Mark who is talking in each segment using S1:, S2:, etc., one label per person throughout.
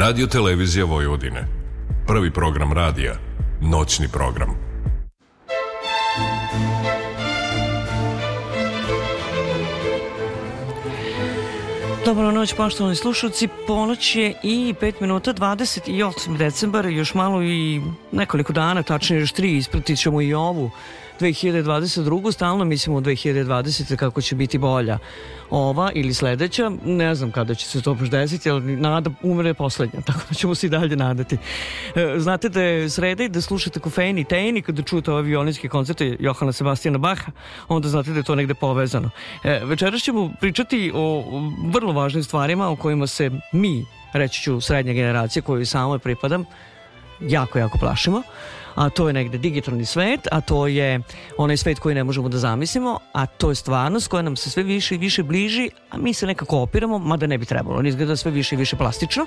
S1: Radio Televizija Vojvodine. Prvi program radija. Noćni program.
S2: Dobro noć, poštovani slušalci. Ponoć je i 5 minuta, 28. decembar, još malo i nekoliko dana, tačnije još tri, ispratit ćemo i ovu 2022. Stalno mislimo u 2020. kako će biti bolja ova ili sledeća. Ne znam kada će se to baš desiti, ali nada umre poslednja, tako da ćemo se i dalje nadati. E, znate da je sreda i da slušate kofein i tein i kada čujete ove violinske koncerte Johana Sebastijana Baha, onda znate da je to negde povezano. E, večeras ćemo pričati o vrlo važnim stvarima o kojima se mi, reći ću srednja generacija koju samoj pripadam, jako, jako plašimo a to je negde digitalni svet, a to je onaj svet koji ne možemo da zamislimo, a to je stvarnost koja nam se sve više i više bliži, a mi se nekako opiramo, mada ne bi trebalo. On izgleda sve više i više plastično,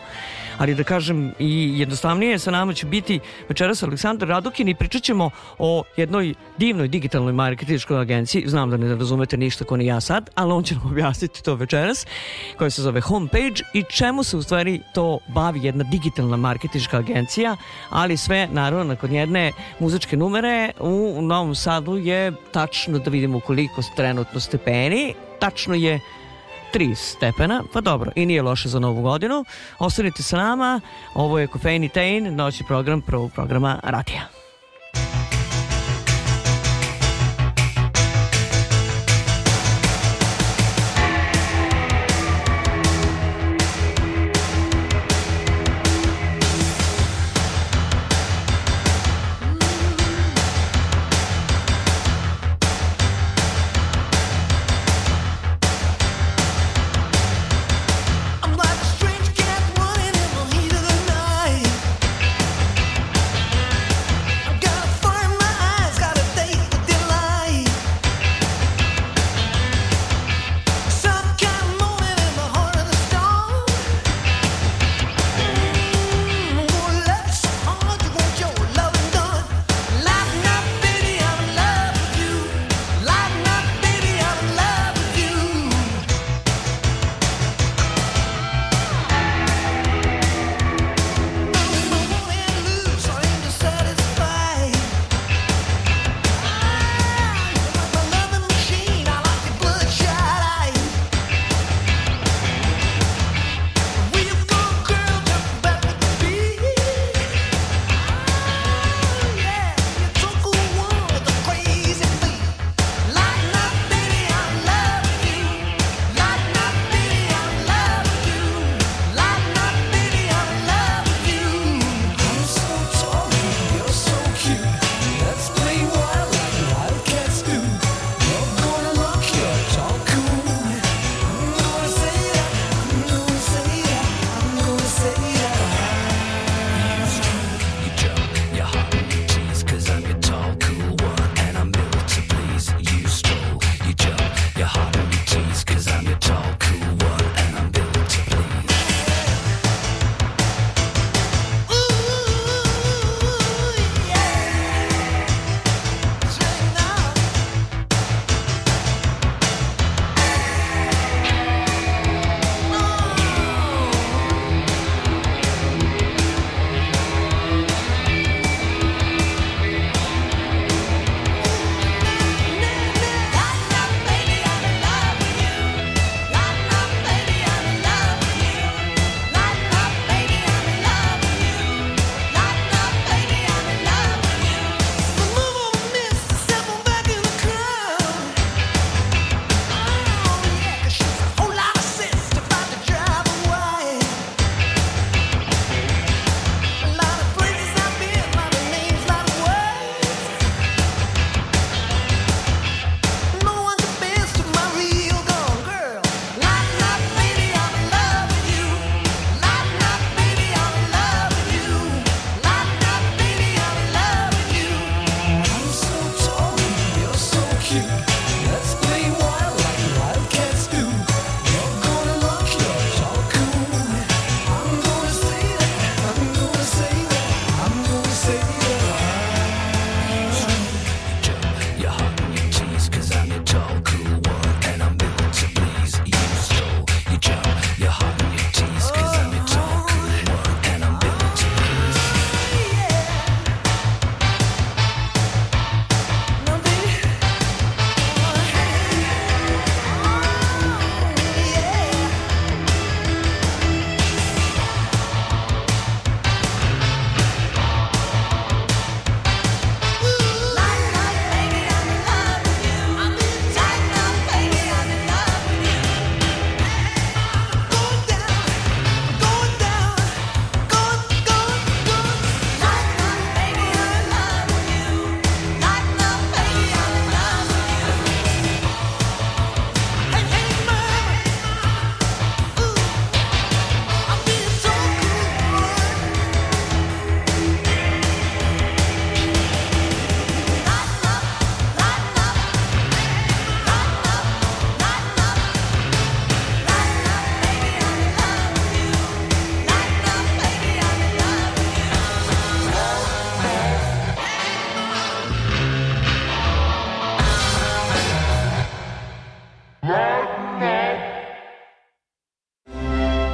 S2: ali da kažem i jednostavnije sa nama će biti večeras Aleksandar Radokin i pričat ćemo o jednoj divnoj digitalnoj marketičkoj agenciji. Znam da ne razumete ništa ko ni ja sad, ali on će nam objasniti to večeras, koja se zove Homepage i čemu se u stvari to bavi jedna digitalna marketička agencija, ali sve naravno nakon jedne muzičke numere u Novom Sadu je tačno da vidimo koliko trenutno stepeni, tačno je 3 stepena, pa dobro, i nije loše za novu godinu. Ostanite sa nama, ovo je Kofein i Tein, noći program prvog programa Radija.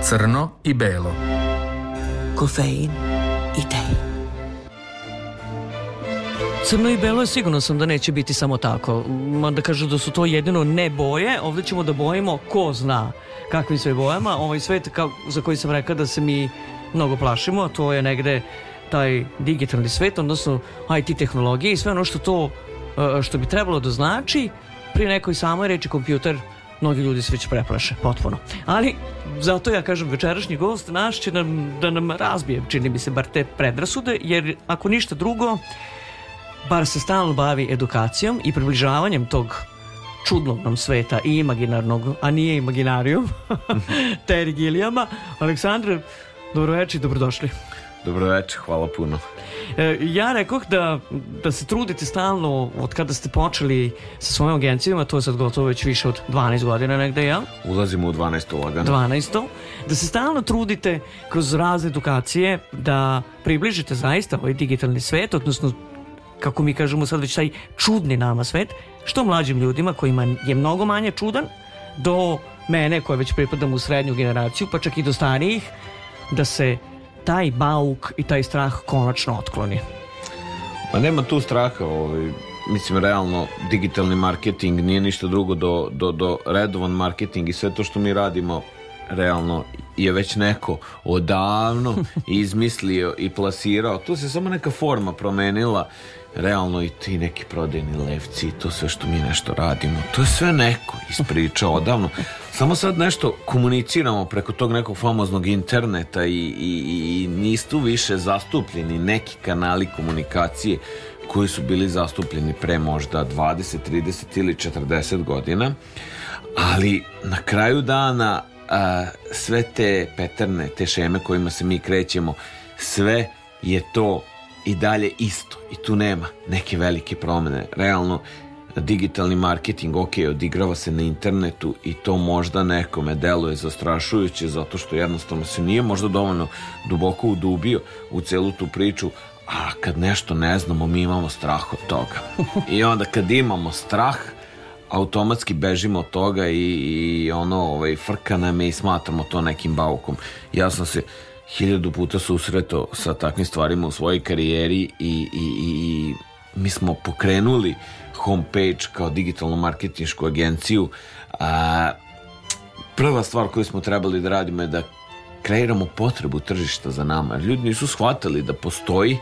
S3: Crno i belo.
S2: Kofein i tej. Crno i belo je sigurno sam da neće biti samo tako. Mada kažu da su to jedino ne boje, ovdje ćemo da bojimo ko zna kakvim sve bojama. Ovaj svet kao, za koji sam rekao da se mi mnogo plašimo, to je negde taj digitalni svet, odnosno IT tehnologije i sve ono što to e, što bi trebalo da znači pri nekoj samoj reči kompjuter mnogi ljudi se već preplaše, potpuno. Ali, zato ja kažem, večerašnji gost naš će nam, da nam razbije, čini mi se, bar te predrasude, jer ako ništa drugo, bar se stalno bavi edukacijom i približavanjem tog čudnog nam sveta i imaginarnog, a nije imaginarijum, Terry Gilliama. Aleksandre, dobroveče i dobrodošli.
S4: Dobroveče, hvala puno.
S2: E, ja rekoh da, da se trudite stalno od kada ste počeli sa svojom agencijom, a to je sad gotovo već više od 12 godina negde, ja?
S4: Ulazimo u 12. lagano.
S2: 12. Da se stalno trudite kroz razne edukacije da približite zaista ovaj digitalni svet, odnosno kako mi kažemo sad već taj čudni nama svet, što mlađim ljudima kojima je mnogo manje čudan, do mene koja već pripadam u srednju generaciju, pa čak i do starijih, da se taj bauk i taj strah konačno otkloni?
S4: Pa nema tu straha, ovaj, mislim realno digitalni marketing nije ništa drugo do, do, do redovan marketing i sve to što mi radimo realno je već neko odavno izmislio i plasirao. Tu se samo neka forma promenila realno i ti neki prodajni levci i to sve što mi nešto radimo. To je sve neko ispričao odavno. Samo sad nešto komuniciramo preko tog nekog famoznog interneta i, i, i nisu više zastupljeni neki kanali komunikacije koji su bili zastupljeni pre možda 20, 30 ili 40 godina. Ali na kraju dana a, sve te peterne, te šeme kojima se mi krećemo, sve je to i dalje isto i tu nema neke velike promene. Realno, digitalni marketing, ok, odigrava se na internetu i to možda nekome deluje zastrašujuće zato što jednostavno se nije možda dovoljno duboko udubio u celu tu priču, a kad nešto ne znamo, mi imamo strah od toga. I onda kad imamo strah, automatski bežimo od toga i, i ono, ovaj, frka nam i smatramo to nekim baukom. Ja sam se hiljadu puta susretao sa takvim stvarima u svojoj karijeri i, i, i mi smo pokrenuli homepage kao digitalnu marketinšku agenciju. A, prva stvar koju smo trebali da radimo je da kreiramo potrebu tržišta za nama. Ljudi nisu shvatili da postoji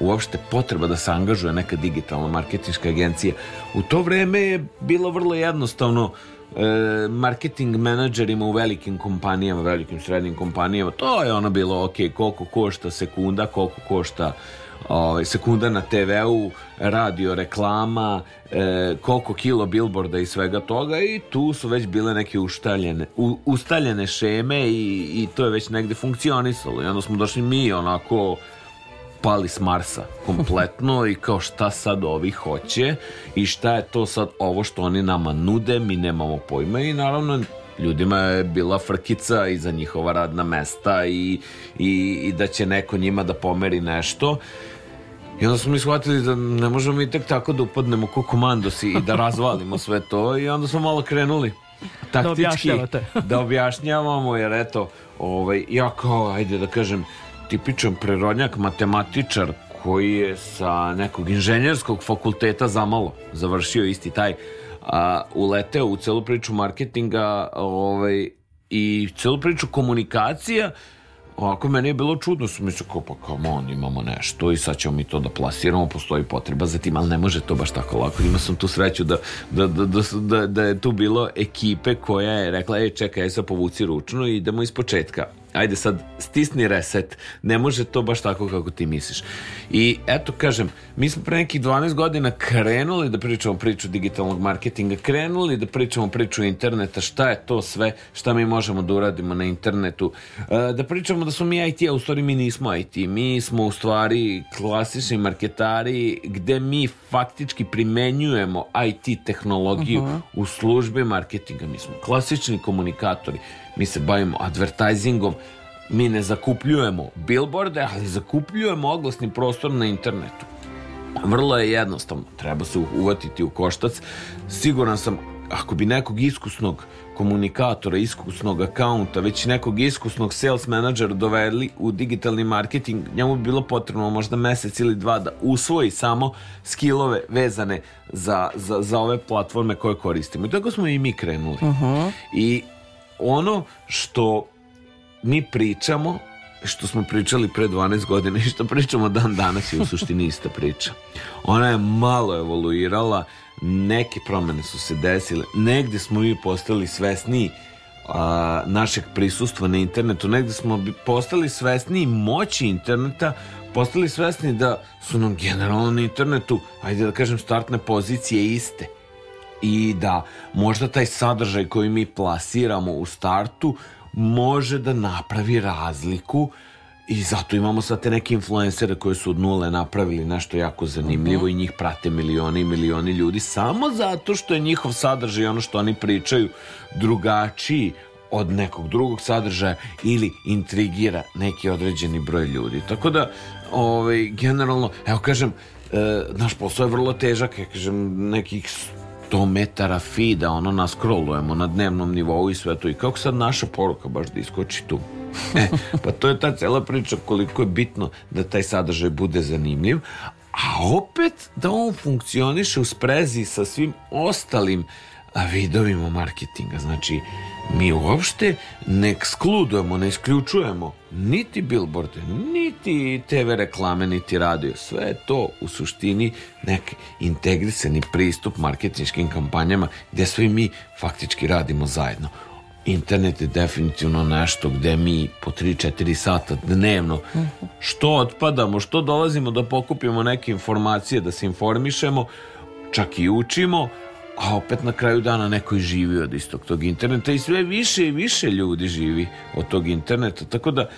S4: uopšte potreba da se angažuje neka digitalna marketinška agencija. U to vreme je bilo vrlo jednostavno e, marketing menadžerima u velikim kompanijama, velikim srednjim kompanijama, to je ono bilo ok, koliko košta sekunda, koliko košta ovaj, sekunda na TV-u, radio, reklama, e, koliko kilo billboarda i svega toga i tu su već bile neke uštaljene, u, ustaljene šeme i, i to je već negde funkcionisalo. I onda smo došli mi onako pali s Marsa kompletno i kao šta sad ovi hoće i šta je to sad ovo što oni nama nude, mi nemamo pojma i naravno ljudima je bila frkica i za njihova radna mesta i, i, i da će neko njima da pomeri nešto i onda smo mi shvatili da ne možemo mi tek tako da upadnemo ko komandosi i da razvalimo sve to i onda smo malo krenuli
S2: da taktički
S4: da, da objašnjavamo jer eto ovaj, ja kao ajde da kažem tipičan prerodnjak matematičar koji je sa nekog inženjerskog fakulteta zamalo završio isti taj a, uleteo u celu priču marketinga ovaj, i celu priču komunikacija Ovako, meni je bilo čudno, su mislio kao, pa come on, imamo nešto i sad ćemo mi to da plasiramo, postoji potreba za tim, ali ne može to baš tako lako. Ima sam tu sreću da, da, da, da, da je tu bilo ekipe koja je rekla, ej, čekaj, sad povuci ručno i idemo iz početka ajde sad stisni reset, ne može to baš tako kako ti misliš. I eto kažem, mi smo pre nekih 12 godina krenuli da pričamo priču digitalnog marketinga, krenuli da pričamo priču interneta, šta je to sve, šta mi možemo da uradimo na internetu, e, da pričamo da smo mi IT, a u stvari mi nismo IT, mi smo u stvari klasični marketari gde mi faktički primenjujemo IT tehnologiju uh -huh. u službi marketinga, mi smo klasični komunikatori, mi se bavimo advertisingom, mi ne zakupljujemo billboarde, ali zakupljujemo oglasni prostor na internetu. Vrlo je jednostavno, treba se uvatiti u koštac. Siguran sam ako bi nekog iskusnog komunikatora, iskusnog akaunta, već nekog iskusnog sales menadžera dovedli u digitalni marketing, njemu bi bilo potrebno možda mesec ili dva da usvoji samo skillove vezane za, za, za ove platforme koje koristimo. I tako smo i mi krenuli. Uh -huh. I ono što mi pričamo što smo pričali pre 12 godina i što pričamo dan danas je u suštini ista priča. Ona je malo evoluirala, neke promene su se desile, negde smo mi postali svesniji a, našeg prisustva na internetu, negde smo postali svesniji moći interneta, postali svesni da su nam generalno na internetu, ajde da kažem, startne pozicije iste i da možda taj sadržaj koji mi plasiramo u startu može da napravi razliku i zato imamo sad te neke influencere koji su od nule napravili nešto jako zanimljivo uh -huh. i njih prate milioni i milioni ljudi samo zato što je njihov sadržaj ono što oni pričaju drugačiji od nekog drugog sadržaja ili intrigira neki određeni broj ljudi. Tako da, ovaj, generalno, evo kažem, e, naš posao je vrlo težak, ja kažem, nekih 100 metara feeda, ono nas scrollujemo na dnevnom nivou i sve to. I kako sad naša poruka baš da iskoči tu? E, pa to je ta cela priča koliko je bitno da taj sadržaj bude zanimljiv, a opet da on funkcioniše u sprezi sa svim ostalim vidovima marketinga. Znači, mi uopšte ne ekskludujemo, ne isključujemo niti billboarde, niti TV reklame, niti radio. Sve je to u suštini nek integrisani pristup marketinškim kampanjama gde svi mi faktički radimo zajedno. Internet je definitivno nešto gde mi po 3-4 sata dnevno što otpadamo, što dolazimo da pokupimo neke informacije, da se informišemo, čak i učimo, a opet na kraju dana neko i živi od istog tog interneta i sve više i više ljudi živi od tog interneta, tako da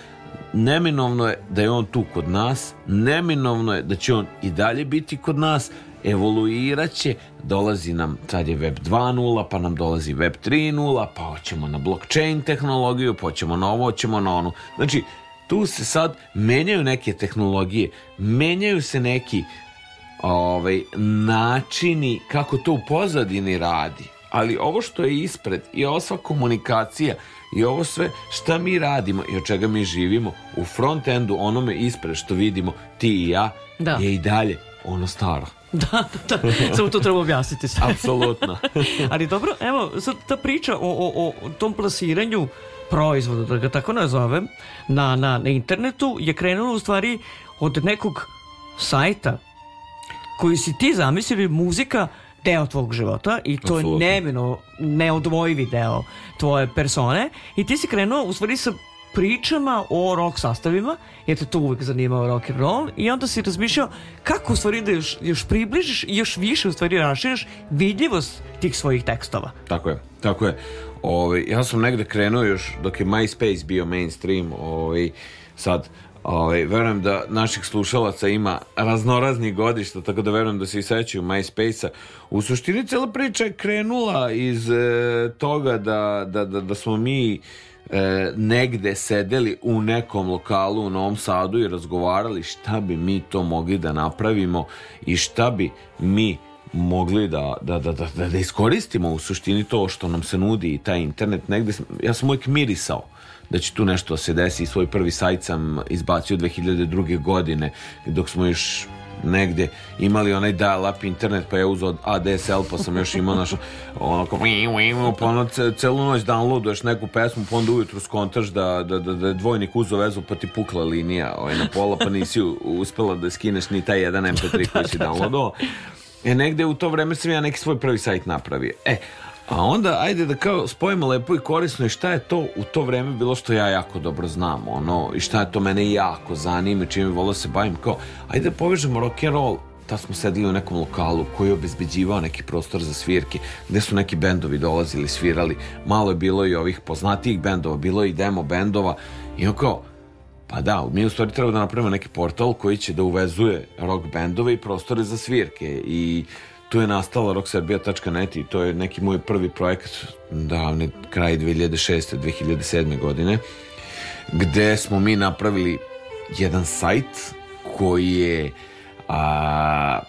S4: neminovno je da je on tu kod nas, neminovno je da će on i dalje biti kod nas, evoluirat će, dolazi nam, sad je web 2.0, pa nam dolazi web 3.0, pa hoćemo na blockchain tehnologiju, pa hoćemo na ovo, hoćemo na onu. Znači, tu se sad menjaju neke tehnologije, menjaju se neki ovaj, načini kako to u pozadini radi. Ali ovo što je ispred i ova sva komunikacija i ovo sve šta mi radimo i od čega mi živimo u front endu onome ispred što vidimo ti i ja da. je i dalje ono staro.
S2: Da, da, da. Samo to treba objasniti sve.
S4: Apsolutno.
S2: Ali dobro, evo, sad ta priča o, o, o tom plasiranju proizvoda, da ga tako nazovem, na, na, na internetu je krenula u stvari od nekog sajta koji si ti zamislili muzika deo tvog života i to Absolutno. je nemeno neodvojivi deo tvoje persone i ti si krenuo u stvari sa pričama o rock sastavima, jer te to uvek zanimao rock and roll i onda si razmišljao kako u stvari da još, još približiš i još više u stvari raširiš vidljivost tih svojih tekstova.
S4: Tako je, tako je. Ove, ovaj, ja sam negde krenuo još dok je MySpace bio mainstream, ovaj, sad Ovaj, verujem da naših slušalaca ima raznoraznih godišta, tako da verujem da se i sećaju MySpace-a. U suštini cela priča je krenula iz e, toga da, da, da, da smo mi e, negde sedeli u nekom lokalu u Novom Sadu i razgovarali šta bi mi to mogli da napravimo i šta bi mi mogli da, da, da, da, da iskoristimo u suštini to što nam se nudi i taj internet negde, ja sam uvijek mirisao da će tu nešto se desi. Svoj prvi sajt sam izbacio 2002. godine dok smo još negde imali onaj dial-up internet pa je uzao ADSL pa sam još imao naš onako pa ono celu noć downloaduješ neku pesmu pa onda ujutru skontaš da, da, da, da je dvojnik uzao vezu pa ti pukla linija ovaj, na pola pa nisi uspela da skineš ni taj jedan MP3 koji si downloadao E, negde u to vreme sam ja neki svoj prvi sajt napravio. E, A onda, ajde da kao spojimo lepo i korisno i šta je to u to vreme bilo što ja jako dobro znam, ono, i šta je to mene jako zanima, čime volio da se bavim, kao, ajde da povežemo rock and roll, ta smo sedili u nekom lokalu koji je obezbeđivao neki prostor za svirke, gde su neki bendovi dolazili, svirali, malo je bilo i ovih poznatijih bendova, bilo je i demo bendova, i on kao, pa da, mi u stvari treba da napravimo neki portal koji će da uvezuje rock bendove i prostore za svirke. I tu je nastala rockserbia.net i to je neki moj prvi projekat davne kraj 2006. 2007. godine gde smo mi napravili jedan sajt koji je a,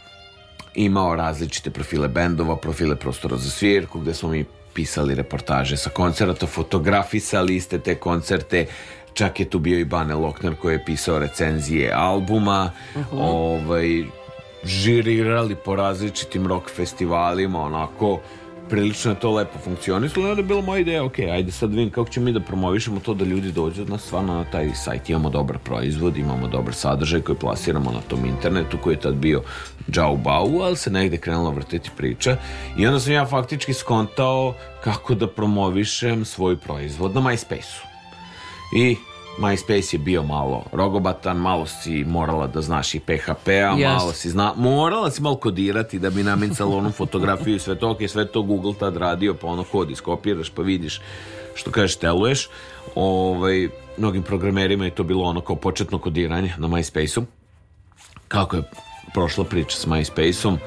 S4: imao različite profile bendova, profile prostora za svirku, gde smo mi pisali reportaže sa koncerata, fotografisali iste te koncerte, čak je tu bio i Bane Lokner koji je pisao recenzije albuma, uh -huh. ovaj, žirirali po različitim rock festivalima, onako prilično je to lepo funkcionisalo i onda je bila moja ideja, ok, ajde sad vidim kako ćemo mi da promovišemo to da ljudi dođu od nas stvarno na taj sajt, imamo dobar proizvod, imamo dobar sadržaj koji plasiramo na tom internetu koji je tad bio džau bau, ali se negde krenula vrteti priča i onda sam ja faktički skontao kako da promovišem svoj proizvod na MySpace-u. I MySpace je bio malo rogobatan, malo si morala da znaš i PHP-a, yes. malo si zna, morala si malo kodirati da bi namincala onu fotografiju i sve to, ok, sve to Google tad radio, pa ono kod iskopiraš, pa vidiš što kažeš, teluješ. Ovaj, mnogim programerima je to bilo ono kao početno kodiranje na MySpace-u. Kako je prošla priča s MySpace-om,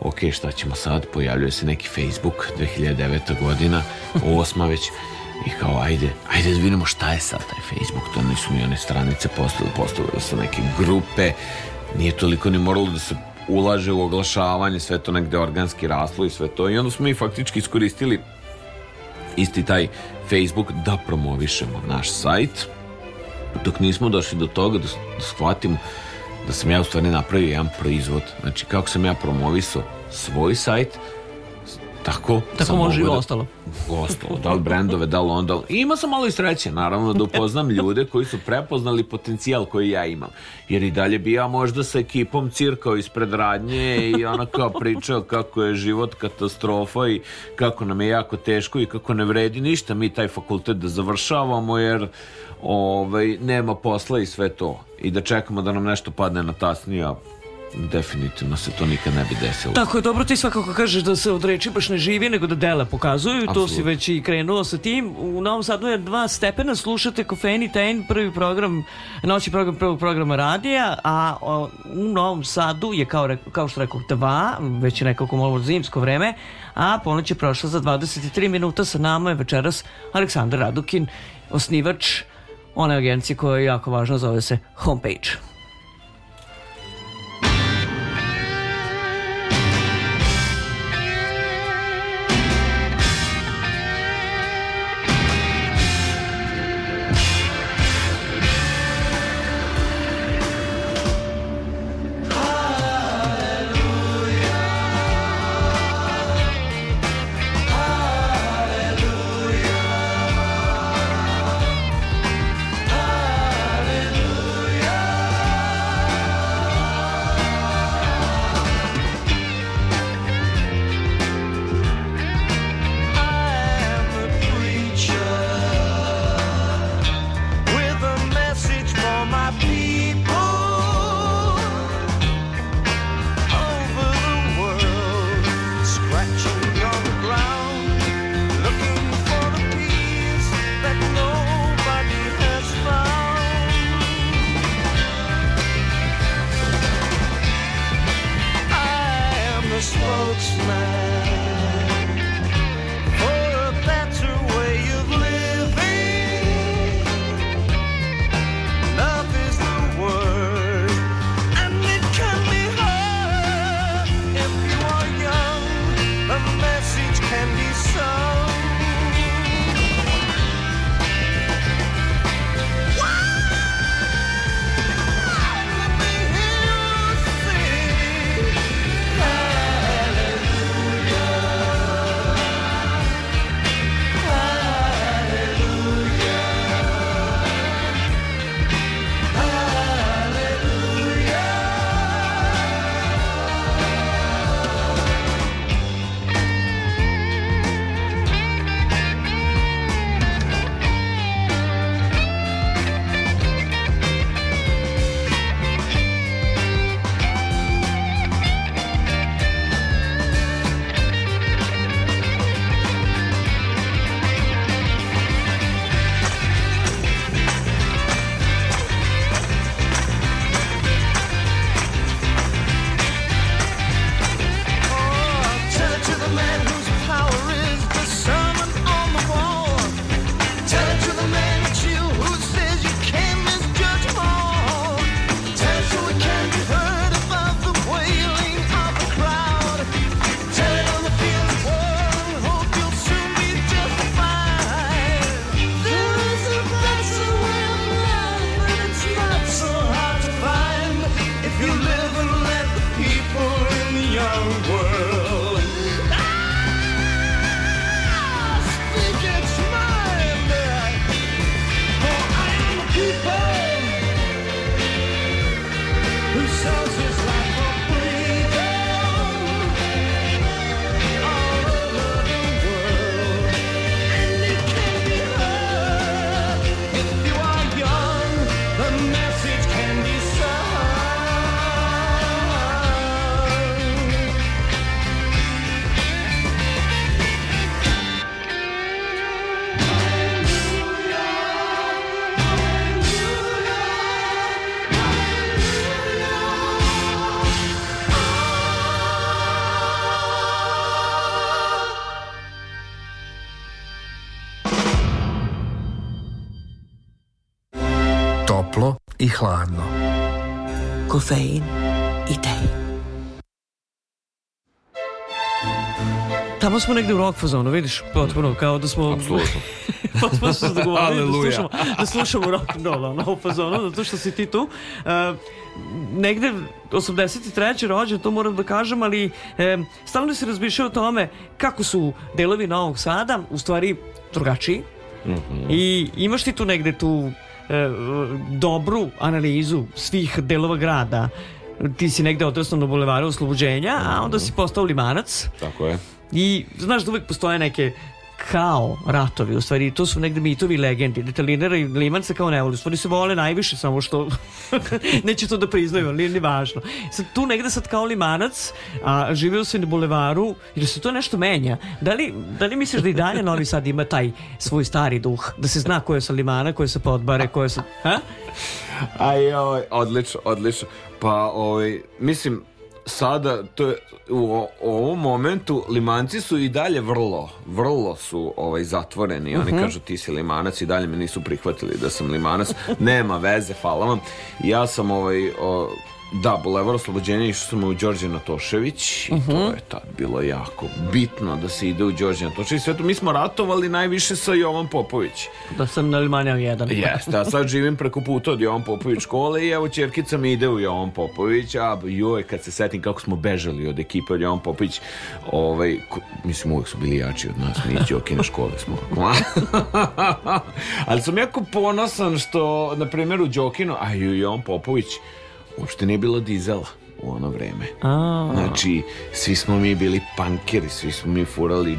S4: ok, šta ćemo sad, pojavljuje se neki Facebook, 2009. godina, osma već, I kao, ajde, ajde da vidimo šta je sad taj Facebook. To nisu ni one stranice postale, da su neke grupe. Nije toliko ni moralo da se ulaže u oglašavanje, sve to negde organski raslo i sve to. I onda smo mi faktički iskoristili isti taj Facebook da promovišemo naš sajt. Dok nismo došli do toga da, da shvatimo da sam ja u stvari napravio jedan proizvod. Znači, kako sam ja promovisao svoj sajt, Tako,
S2: Tako može i da, ostalo.
S4: Ostalo, da li brendove, da li onda. I imao sam malo i sreće, naravno, da upoznam ljude koji su prepoznali potencijal koji ja imam. Jer i dalje bi ja možda sa ekipom cirkao ispred radnje i ona kao pričao kako je život katastrofa i kako nam je jako teško i kako ne vredi ništa mi taj fakultet da završavamo jer ovaj, nema posla i sve to. I da čekamo da nam nešto padne na tasnija definitivno se to nikad ne bi desilo.
S2: Tako je, dobro ti svakako kažeš da se od reči baš ne živi, nego da dela pokazuju. Absolut. To si već i krenuo sa tim. U Novom Sadu je dva stepena, slušate Kofeni Ten, prvi program, noći program prvog programa radija, a o, u Novom Sadu je kao, kao što rekao dva, već je nekako malo zimsko vreme, a ponoć je prošla za 23 minuta sa nama je večeras Aleksandar Radukin, osnivač one agencije koja je jako važna, zove se Homepage.
S3: Hladno.
S2: Kofein i tej. Tamo smo negde u rock fazonu, vidiš, potpuno, kao da smo...
S4: Apsolutno.
S2: potpuno smo se dogovorili da slušamo, da slušamo rock and roll, ono, u fazonu, zato što si ti tu. Uh, negde 83. rođen, to moram da kažem, ali e, stalno se razmišljao o tome kako su delovi Novog Sada u stvari drugačiji i imaš ti tu negde tu dobru analizu svih delova grada. Ti si negde odrastao na bulevaru Oslobođenja, a onda si postao limanac.
S4: Tako je.
S2: i znaš da uvek postoje neke kao ratovi, u stvari to su negde mitovi legendi. Detalinera i limanca kao ne vole, u stvari se vole najviše, samo što neće to da priznaju, ali nije ni važno. Sad, tu negde sad kao limanac, a živeo se na bulevaru, jer se to nešto menja. Da li, da li misliš da i dalje Novi Sad ima taj svoj stari duh? Da se zna ko je sa limana, ko je sa podbare, ko je. Ha?
S4: Aj, ovaj, odlično, odlično. Pa, ovaj, mislim, sada, to je, u ovom momentu limanci su i dalje vrlo, vrlo su ovaj, zatvoreni. Oni kažu ti si limanac i dalje me nisu prihvatili da sam limanac. Nema veze, hvala vam. Ja sam ovaj, o, da, Bulevar Oslobođenja išao sam u Đorđe Natošević i to je tad bilo jako bitno da se ide u Đorđe Natošević. Sve to mi smo ratovali najviše sa Jovan Popović.
S2: Da sam na limanjao jedan.
S4: Jeste, a sad živim preko puta od Jovan Popović škole i evo čerkica mi ide u Jovan Popović, a joj, kad se setim kako smo bežali od ekipe od Jovan Popović, ovaj, ko- mislim uvek su bili jači od nas, mi iz Đokine škole smo. Ali sam jako ponosan što, na primjer, u Đokinu, a i u Jovan Popović, uopšte nije bilo dizela u ono vreme.
S2: A,
S4: Znači, svi smo mi bili punkeri, svi smo mi furali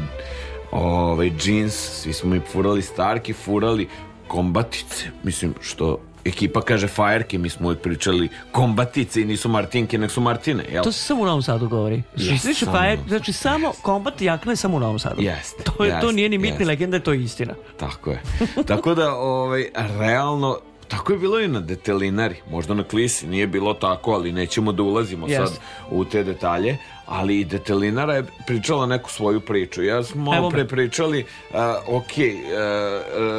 S4: ovaj, džins, svi smo mi furali starki, furali kombatice. Mislim, što ekipa kaže fajerke, mi smo uvijek pričali kombatice i nisu martinke, nek su martine, jel?
S2: To se samo u Novom Sadu govori. Yes, Više
S4: samo
S2: fajer, znači samo kombat i jakna je samo u Novom Sadu.
S4: Jeste,
S2: To, je, to
S4: jeste,
S2: nije ni mit ni legenda, to je istina.
S4: Tako je. Tako da, ovaj, realno, tako je bilo i na detelinari. Možda na klisi nije bilo tako, ali nećemo da ulazimo
S2: Jeste.
S4: sad u te detalje. Ali i detelinara je pričala neku svoju priču. Ja smo malo
S2: Evo
S4: pre pričali, uh, ok, uh,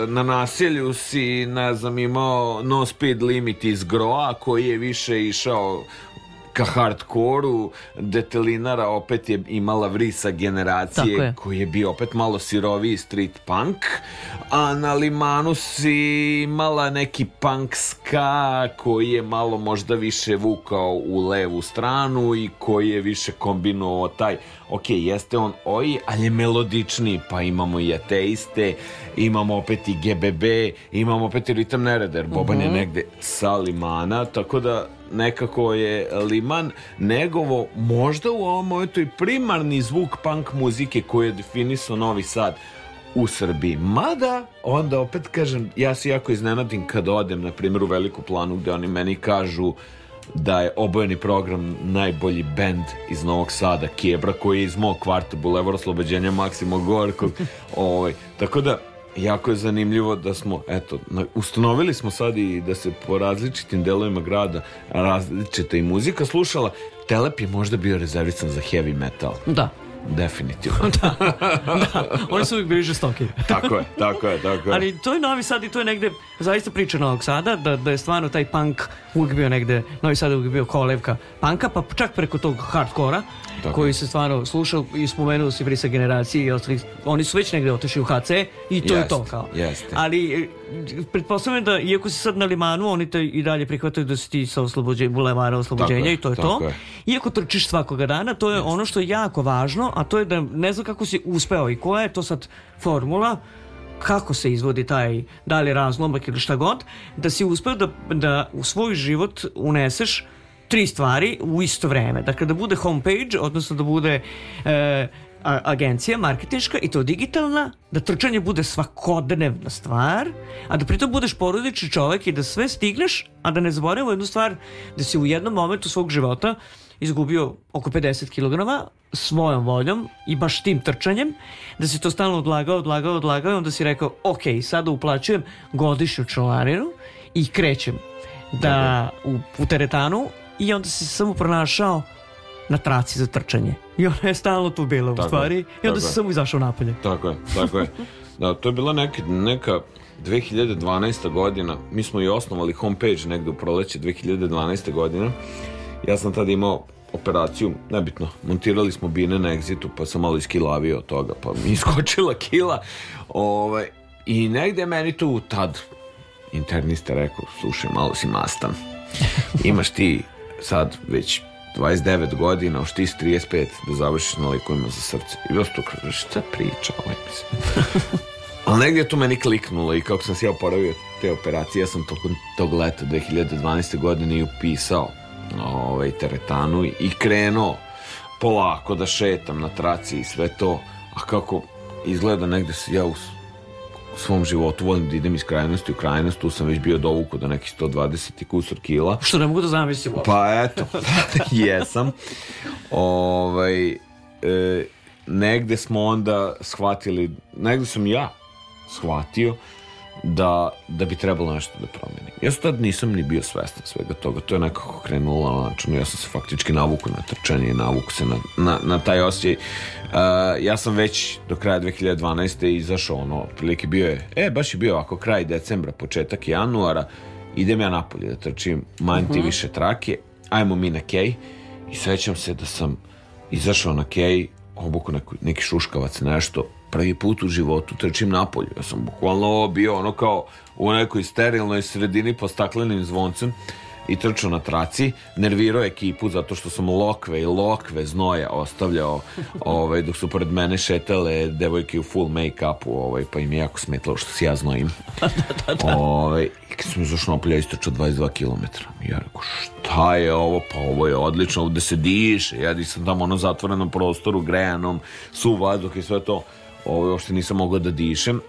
S4: uh, na naselju si, ne znam, imao no speed limit iz groa koji je više išao ka hardkoru, detelinara opet je imala vrisa generacije
S2: je.
S4: koji je bio opet malo siroviji street punk, a na Limanu si imala neki punk ska koji je malo možda više vukao u levu stranu i koji je više kombinovao taj, ok, jeste on oji, ali je melodičniji, pa imamo i ateiste, imamo opet i GBB, imamo opet i ritam nereda, jer Boban je negde sa Limana, tako da nekako je Liman negovo možda u ovom momentu i primarni zvuk punk muzike koji je definisao Novi Sad u Srbiji. Mada, onda opet kažem, ja se jako iznenadim kad odem, na primjer, u Veliku planu gde oni meni kažu da je obojeni program najbolji bend iz Novog Sada, Kjebra, koji je iz mog kvarta, Bulevar Oslobođenja Maksimo Gorkog. ovaj, tako da, jako je zanimljivo da smo, eto, ustanovili smo sad i da se po različitim delovima grada različita i muzika slušala. Telep je možda bio rezervisan za heavy metal.
S2: Da.
S4: Definitivno.
S2: Oni su uvijek bili žestoki.
S4: tako je, tako je, tako je.
S2: Ali to je Novi Sad i to je negde zaista priča Novog Sada, da, da je stvarno taj punk uvijek bio negde, Novi Sad je uvijek bio kolevka panka, pa čak preko tog hardkora,
S4: Tako
S2: koji
S4: je.
S2: se stvarno slušao i spomenuo si Vrisa generacije i ostalih, oni su već negde otišli u HC i to je
S4: Jeste,
S2: to kao.
S4: jeste.
S2: Ali e, pretpostavljam da iako si sad na limanu, oni te i dalje prihvataju da si ti sa oslobođenja, bulevara oslobođenja
S4: Tako je,
S2: i to je to.
S4: je.
S2: Iako trčiš svakoga dana, to je ono što je jako važno, a to je da ne znam kako si uspeo i koja je to sad formula, kako se izvodi taj, da li razlomak ili šta god, da si uspeo da, da u svoj život uneseš tri stvari u isto vreme. Dakle, da bude homepage, odnosno da bude e, agencija marketinška i to digitalna, da trčanje bude svakodnevna stvar, a da pritom budeš porodični čovek i da sve stigneš, a da ne zaboravimo jednu stvar, da si u jednom momentu svog života izgubio oko 50 kg svojom voljom i baš tim trčanjem, da si to stalno odlagao, odlagao, odlagao i onda si rekao, ok, sada uplaćujem godišnju članarinu i krećem da u, u teretanu i onda se samo pronašao na traci za trčanje. I ona je stalno tu bila u
S4: Tako je,
S2: stvari i onda
S4: je.
S2: samo izašao napolje.
S4: Tako je, tako je. Da, to je bila neka, neka 2012. godina, mi smo i osnovali homepage negde u proleće 2012. godina. Ja sam tada imao operaciju, nebitno, montirali smo bine na egzitu, pa sam malo iskilavio od toga, pa mi iskočila kila. Ovaj, I negde meni tu tad internista rekao, slušaj, malo si mastan. Imaš ti sad već 29 godina, ošti s 35 da završiš na likovima za srce. I vas tu kaže, šta priča ovaj mislim. Ali negdje to meni kliknulo i kako sam se ja oporavio te operacije, ja sam tokom tog leta 2012. godine i upisao ovaj, teretanu i krenuo polako da šetam na traci i sve to. A kako izgleda negde se ja u, u svom životu volim da idem iz krajnosti u krajnost, tu sam već bio dovuku do nekih 120 i kusur kila.
S2: Što ne mogu da zamislim.
S4: Pa eto, jesam. Ovaj, e, negde smo onda shvatili, negde sam ja shvatio da, da bi trebalo nešto da promenim. Ja tad nisam ni bio svestan svega toga, to je nekako krenulo na načinu, ja sam se faktički navuku na trčanje i navuku se na, na, na taj osjećaj. Uh, ja sam već do kraja 2012. izašao, ono, otprilike bio je, e, baš je bio ovako kraj decembra, početak januara, idem ja napolje da trčim, manj ti uh -huh. više trake, ajmo mi na kej i sećam se da sam izašao na kej, obuku neki šuškavac, nešto, prvi put u životu trčim napolju. Ja sam bukvalno bio ono kao u nekoj sterilnoj sredini po staklenim zvoncem i trčao na traci, nervirao ekipu zato što sam lokve i lokve znoja ostavljao ovaj, dok su pored mene šetale devojke u full make-upu ovaj, pa im je jako smetalo što se ja znojim. da, da, da. Ovaj, I kad sam izašao napolje, istračao 22 km. Ja rekao, šta je ovo? Pa ovo je odlično, ovde se diše. Ja sam tamo ono zatvorenom prostoru, grejanom, su vazduh i sve to ovo, uopšte nisam mogao da dišem.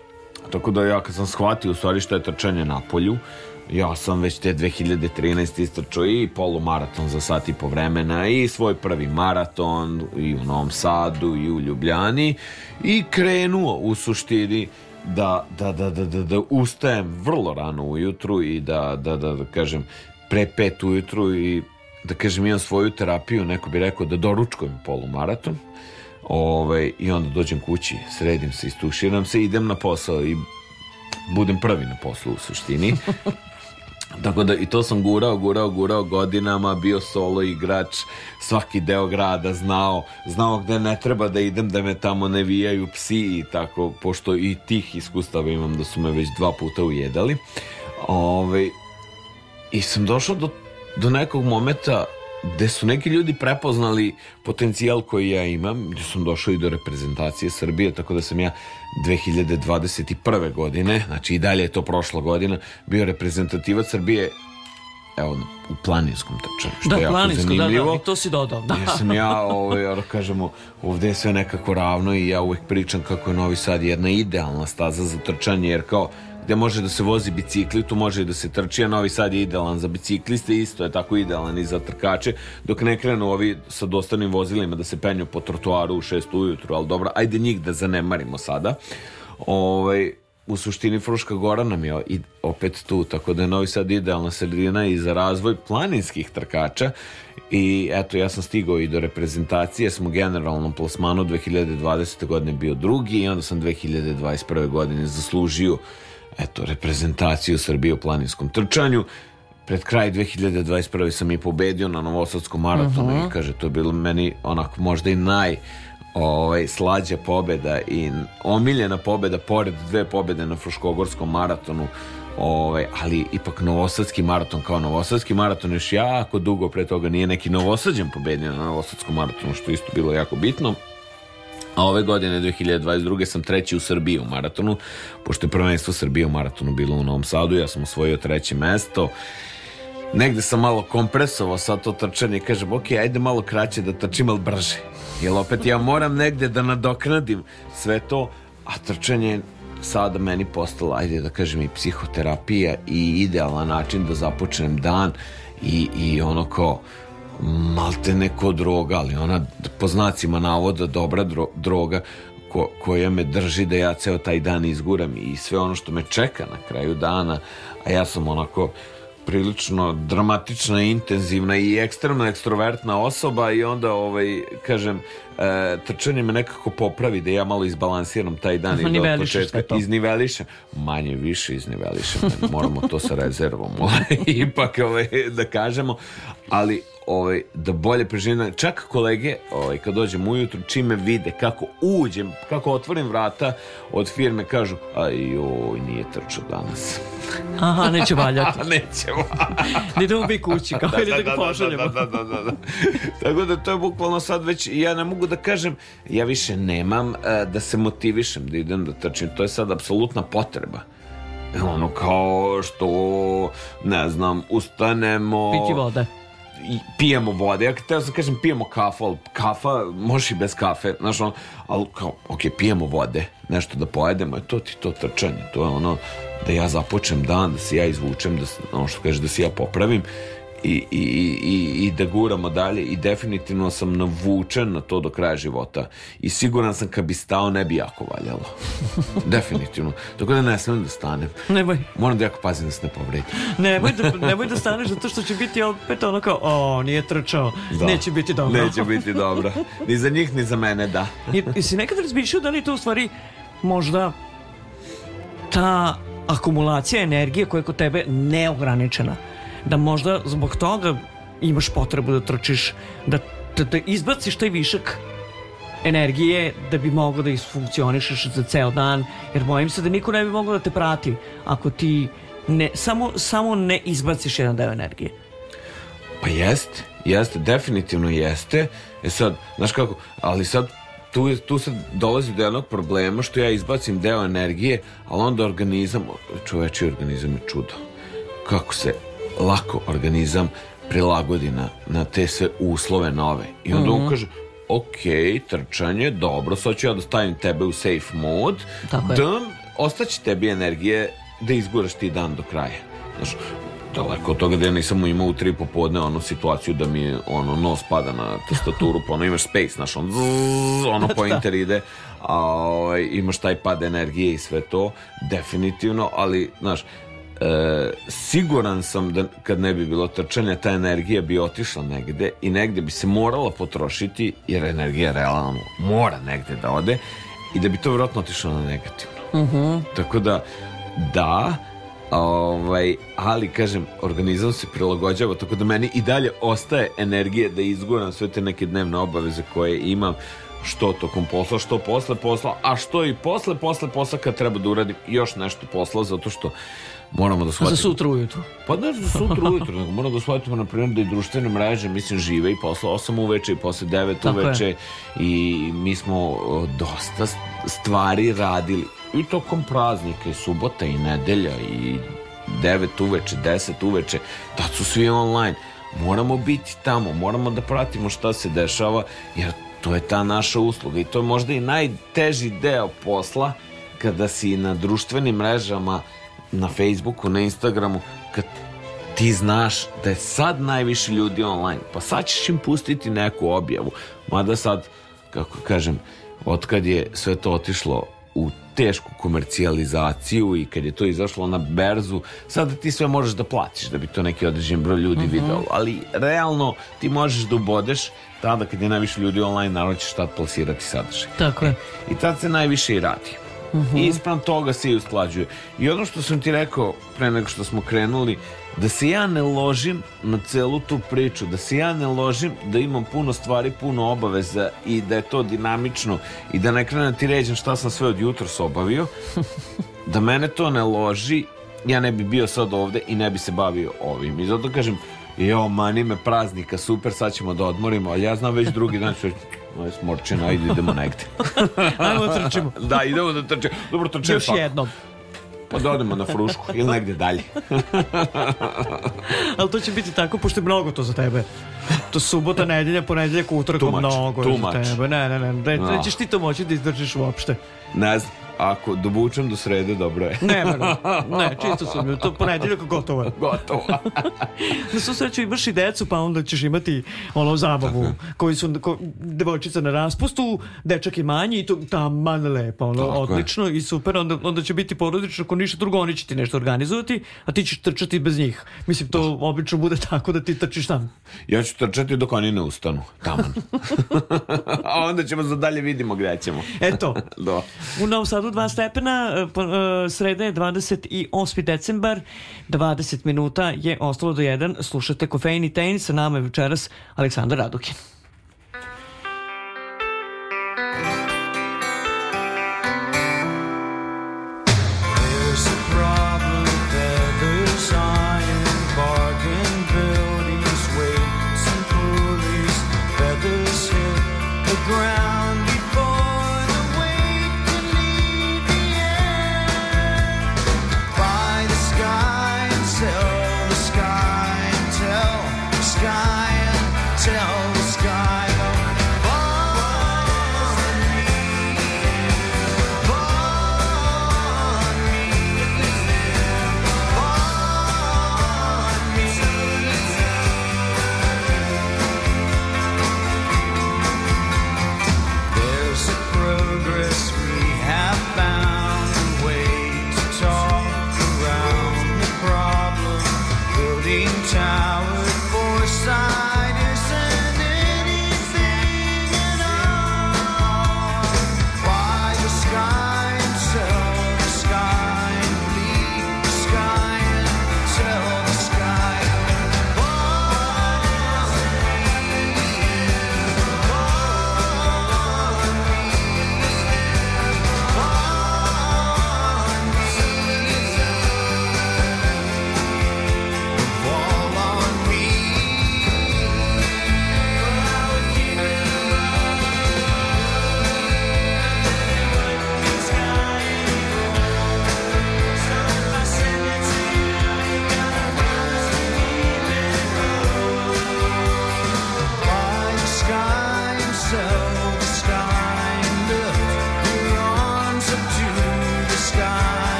S4: Tako da ja kad sam shvatio u stvari što je trčanje na polju, ja sam već te 2013 istrčao i polumaraton za sat i po vremena i svoj prvi maraton i u Novom Sadu i u Ljubljani i krenuo u suštini da, da, da, da, da, da ustajem vrlo rano ujutru i da, da, da, da kažem pre pet ujutru i da kažem imam svoju terapiju, neko bi rekao da doručkujem polumaraton Ovaj, I onda dođem kući, sredim se, istuširam se, idem na posao i budem prvi na poslu u suštini. Tako da i to sam gurao, gurao, gurao godinama, bio solo igrač, svaki deo grada znao, znao gde ne treba da idem, da me tamo ne vijaju psi i tako, pošto i tih iskustava imam da su me već dva puta ujedali. Ove, ovaj, I sam došao do, do nekog momenta gde su neki ljudi prepoznali potencijal koji ja imam, gde sam došao i do reprezentacije Srbije, tako da sam ja 2021. godine, znači i dalje je to prošla godina, bio reprezentativac Srbije evo, u planinskom trčanju, što
S2: da,
S4: je jako
S2: planinsko,
S4: zanimljivo.
S2: Da, da, i to si dodao. Da.
S4: Jer sam ja, ovaj, kažemo, ovde je sve nekako ravno i ja uvek pričam kako je Novi Sad jedna idealna staza za trčanje, jer kao gde može da se vozi bicikli, tu može i da se trči, a Novi Sad je idealan za bicikliste, isto je tako idealan i za trkače, dok ne krenu ovi sa dostavnim vozilima da se penju po trotuaru u 6 ujutru, ali dobro, ajde njih da zanemarimo sada. Ovaj, u suštini Fruška Gora nam je i opet tu, tako da je Novi Sad idealna sredina i za razvoj planinskih trkača i eto ja sam stigao i do reprezentacije smo generalnom plasmanu 2020. godine bio drugi i onda sam 2021. godine zaslužio eto, reprezentaciju Srbije u planinskom trčanju. Pred kraj 2021. sam i pobedio na Novosadskom maratonu uh -huh. i kaže, to je bilo meni onako možda i naj ovaj, slađa pobeda i omiljena pobeda pored dve pobede na Fruškogorskom maratonu ovaj, ali ipak Novosadski maraton kao Novosadski maraton još jako dugo pre toga nije neki Novosađan pobedio na Novosadskom maratonu što isto bilo jako bitno A ove godine, 2022. sam treći u Srbiji u maratonu, pošto je prvenstvo Srbije u maratonu bilo u Novom Sadu, ja sam osvojio treće mesto. Negde sam malo kompresovao sad to trčanje i kažem, ok, ajde malo kraće da trčim, ali brže. Jer opet ja moram negde da nadoknadim sve to, a trčanje sada meni postalo, ajde da kažem, i psihoterapija i idealan način da započnem dan i, i ono kao malte neko droga, ali ona po znacima navoda dobra dro, droga ko, koja me drži da ja ceo taj dan izguram i sve ono što me čeka na kraju dana, a ja sam onako prilično dramatična, intenzivna i ekstremno ekstrovertna osoba i onda ovaj kažem e, trčanje me nekako popravi da ja malo izbalansiram taj dan i do početka iznivelišem. Manje više iznivelišem moramo to sa rezervom ovaj, ipak ovaj, da kažemo ali ovaj, da bolje preživim. Čak kolege, ovaj, kad dođem ujutru, čime vide, kako uđem, kako otvorim vrata od firme, kažu, aj joj, nije trčao danas.
S2: Aha, neće valjati.
S4: neće valjati.
S2: Ne bi kući, kao da, ili da, da ga pošaljemo.
S4: Da, da, da, da, Tako da to je bukvalno sad već, ja ne mogu da kažem, ja više nemam uh, da se motivišem da idem da trčim. To je sad apsolutna potreba ono kao što ne znam ustanemo
S2: piti vode
S4: pijemo vode. Ja teo sam kažem pijemo kafu, ali kafa može i bez kafe, znaš ono, ali kao, ok, pijemo vode, nešto da pojedemo, je to ti to trčanje, to je ono da ja započnem dan, da se ja izvučem, da, ono što kaže, da se ja popravim i, i, i, i da guramo dalje i definitivno sam navučen na to do kraja života. I siguran sam kad bi stao ne bi jako valjalo. Definitivno. Tako da ne smem da stanem.
S2: Nemoj.
S4: Moram da jako pazim da se ne povredim.
S2: Nemoj da, nemoj da staneš zato što će biti opet ono kao o nije trčao. Da. neće biti dobro.
S4: Neće biti dobro. Ni za njih ni za mene da.
S2: I si nekad razmišljao da li to u stvari možda ta akumulacija energije koja je kod tebe neograničena da možda zbog toga imaš potrebu da trčiš, da, da, da izbaciš taj višak energije da bi mogao da isfunkcionišeš za ceo dan, jer bojim se da niko ne bi mogao da te prati ako ti ne, samo, samo ne izbaciš jedan deo energije.
S4: Pa jeste, jeste, definitivno jeste. E sad, znaš kako, ali sad tu, tu sad dolazi do jednog problema što ja izbacim deo energije, ali onda organizam, čoveči organizam je čudo. Kako se lako organizam prilagodi na, na te sve uslove nove. I onda mm -hmm. on mhm. kaže, ok, trčanje, dobro, sad ću ja da stavim tebe u safe mode, Tako da ostaće tebi energije da izguraš ti dan do kraja. Znaš, daleko od toga da ja nisam imao u tri popodne onu situaciju da mi ono nos pada na tastaturu, pa ono imaš space, znaš, on zzz, ono da. pointer ide, a ovaj, imaš taj pad energije i sve to, definitivno, ali, znaš, e, siguran sam da kad ne bi bilo trčanja ta energija bi otišla negde i negde bi se morala potrošiti jer energija realno mora negde da ode i da bi to vjerojatno otišlo na negativno mhm. -huh. tako da da ovaj, ali kažem organizam se prilagođava tako da meni i dalje ostaje energije da izguram sve te neke dnevne obaveze koje imam što tokom posla, što posle posla, a što i posle, posle posla kad treba da uradim još nešto posla, zato što moramo da shvatimo.
S2: Za sutra ujutru.
S4: Pa ne za sutra ujutru, nego moramo da shvatimo, na primjer, da i društvene mreže, mislim, žive i posle 8 uveče i posle 9 Tako uveče je. i mi smo dosta stvari radili i tokom praznika i subota i nedelja i 9 uveče, 10 uveče, da su svi online. Moramo biti tamo, moramo da pratimo šta se dešava, jer to je ta naša usluga i to je možda i najteži deo posla kada si na društvenim mrežama na Facebooku, na Instagramu, kad ti znaš da je sad najviše ljudi online, pa sad ćeš im pustiti neku objavu. Mada sad, kako kažem, otkad je sve to otišlo u tešku komercijalizaciju i kad je to izašlo na berzu, sada ti sve možeš da platiš da bi to neki određen broj ljudi mhm. -huh. video. Ali realno ti možeš da ubodeš tada kad je najviše ljudi online, naravno ćeš tad plasirati sadržaj.
S2: Tako je. E,
S4: I tad se najviše i radi. Uh -huh. I ispram toga se i usklađuje. I ono što sam ti rekao pre nego što smo krenuli, da se ja ne ložim na celu tu priču, da se ja ne ložim da imam puno stvari, puno obaveza i da je to dinamično i da ne krenem da ti ređem šta sam sve od jutra obavio, da mene to ne loži, ja ne bi bio sad ovde i ne bi se bavio ovim. I zato kažem, jo, mani me praznika, super, sad ćemo da odmorimo, ali ja znam već drugi dan ću Aj, smorčina, ajde idemo negde.
S2: Ajmo da trčimo.
S4: da, idemo da trčimo. Dobro, trčimo
S2: Još jednom.
S4: Pa da odemo na frušku ili negde dalje.
S2: Ali to će biti tako, pošto je mnogo to za tebe. To subota, nedelja, ponedeljak, utorak, mnogo
S4: tumač.
S2: za tebe. Ne, ne, ne, ne, ne, nećeš ti to moći da izdržiš uopšte.
S4: Ne znam. Ako dobučem do srede, dobro je.
S3: Ne, ne, ne, čisto sam, to ponedeljak gotovo je.
S4: Gotovo.
S3: Na svu sreću imaš i decu, pa onda ćeš imati ono zabavu, koji su ko, devojčica na raspustu, dečak je manji i to taman lepa, ono,
S4: Tako je.
S3: odlično i super, onda, onda će biti porodično, ako ništa drugo, oni će ti nešto organizovati, a ti ćeš trčati bez njih. Mislim, to obično bude tako da ti trčiš tam.
S4: Ja ću trčati dok oni ne ustanu. Taman. A onda ćemo za dalje vidimo gdje ćemo.
S3: Eto,
S4: Da.
S3: U Novom Sadu dva stepena, e, e, sreda je 28. decembar, 20 minuta je ostalo do 1. Slušate Kofein i sa nama je večeras Aleksandar Radukin.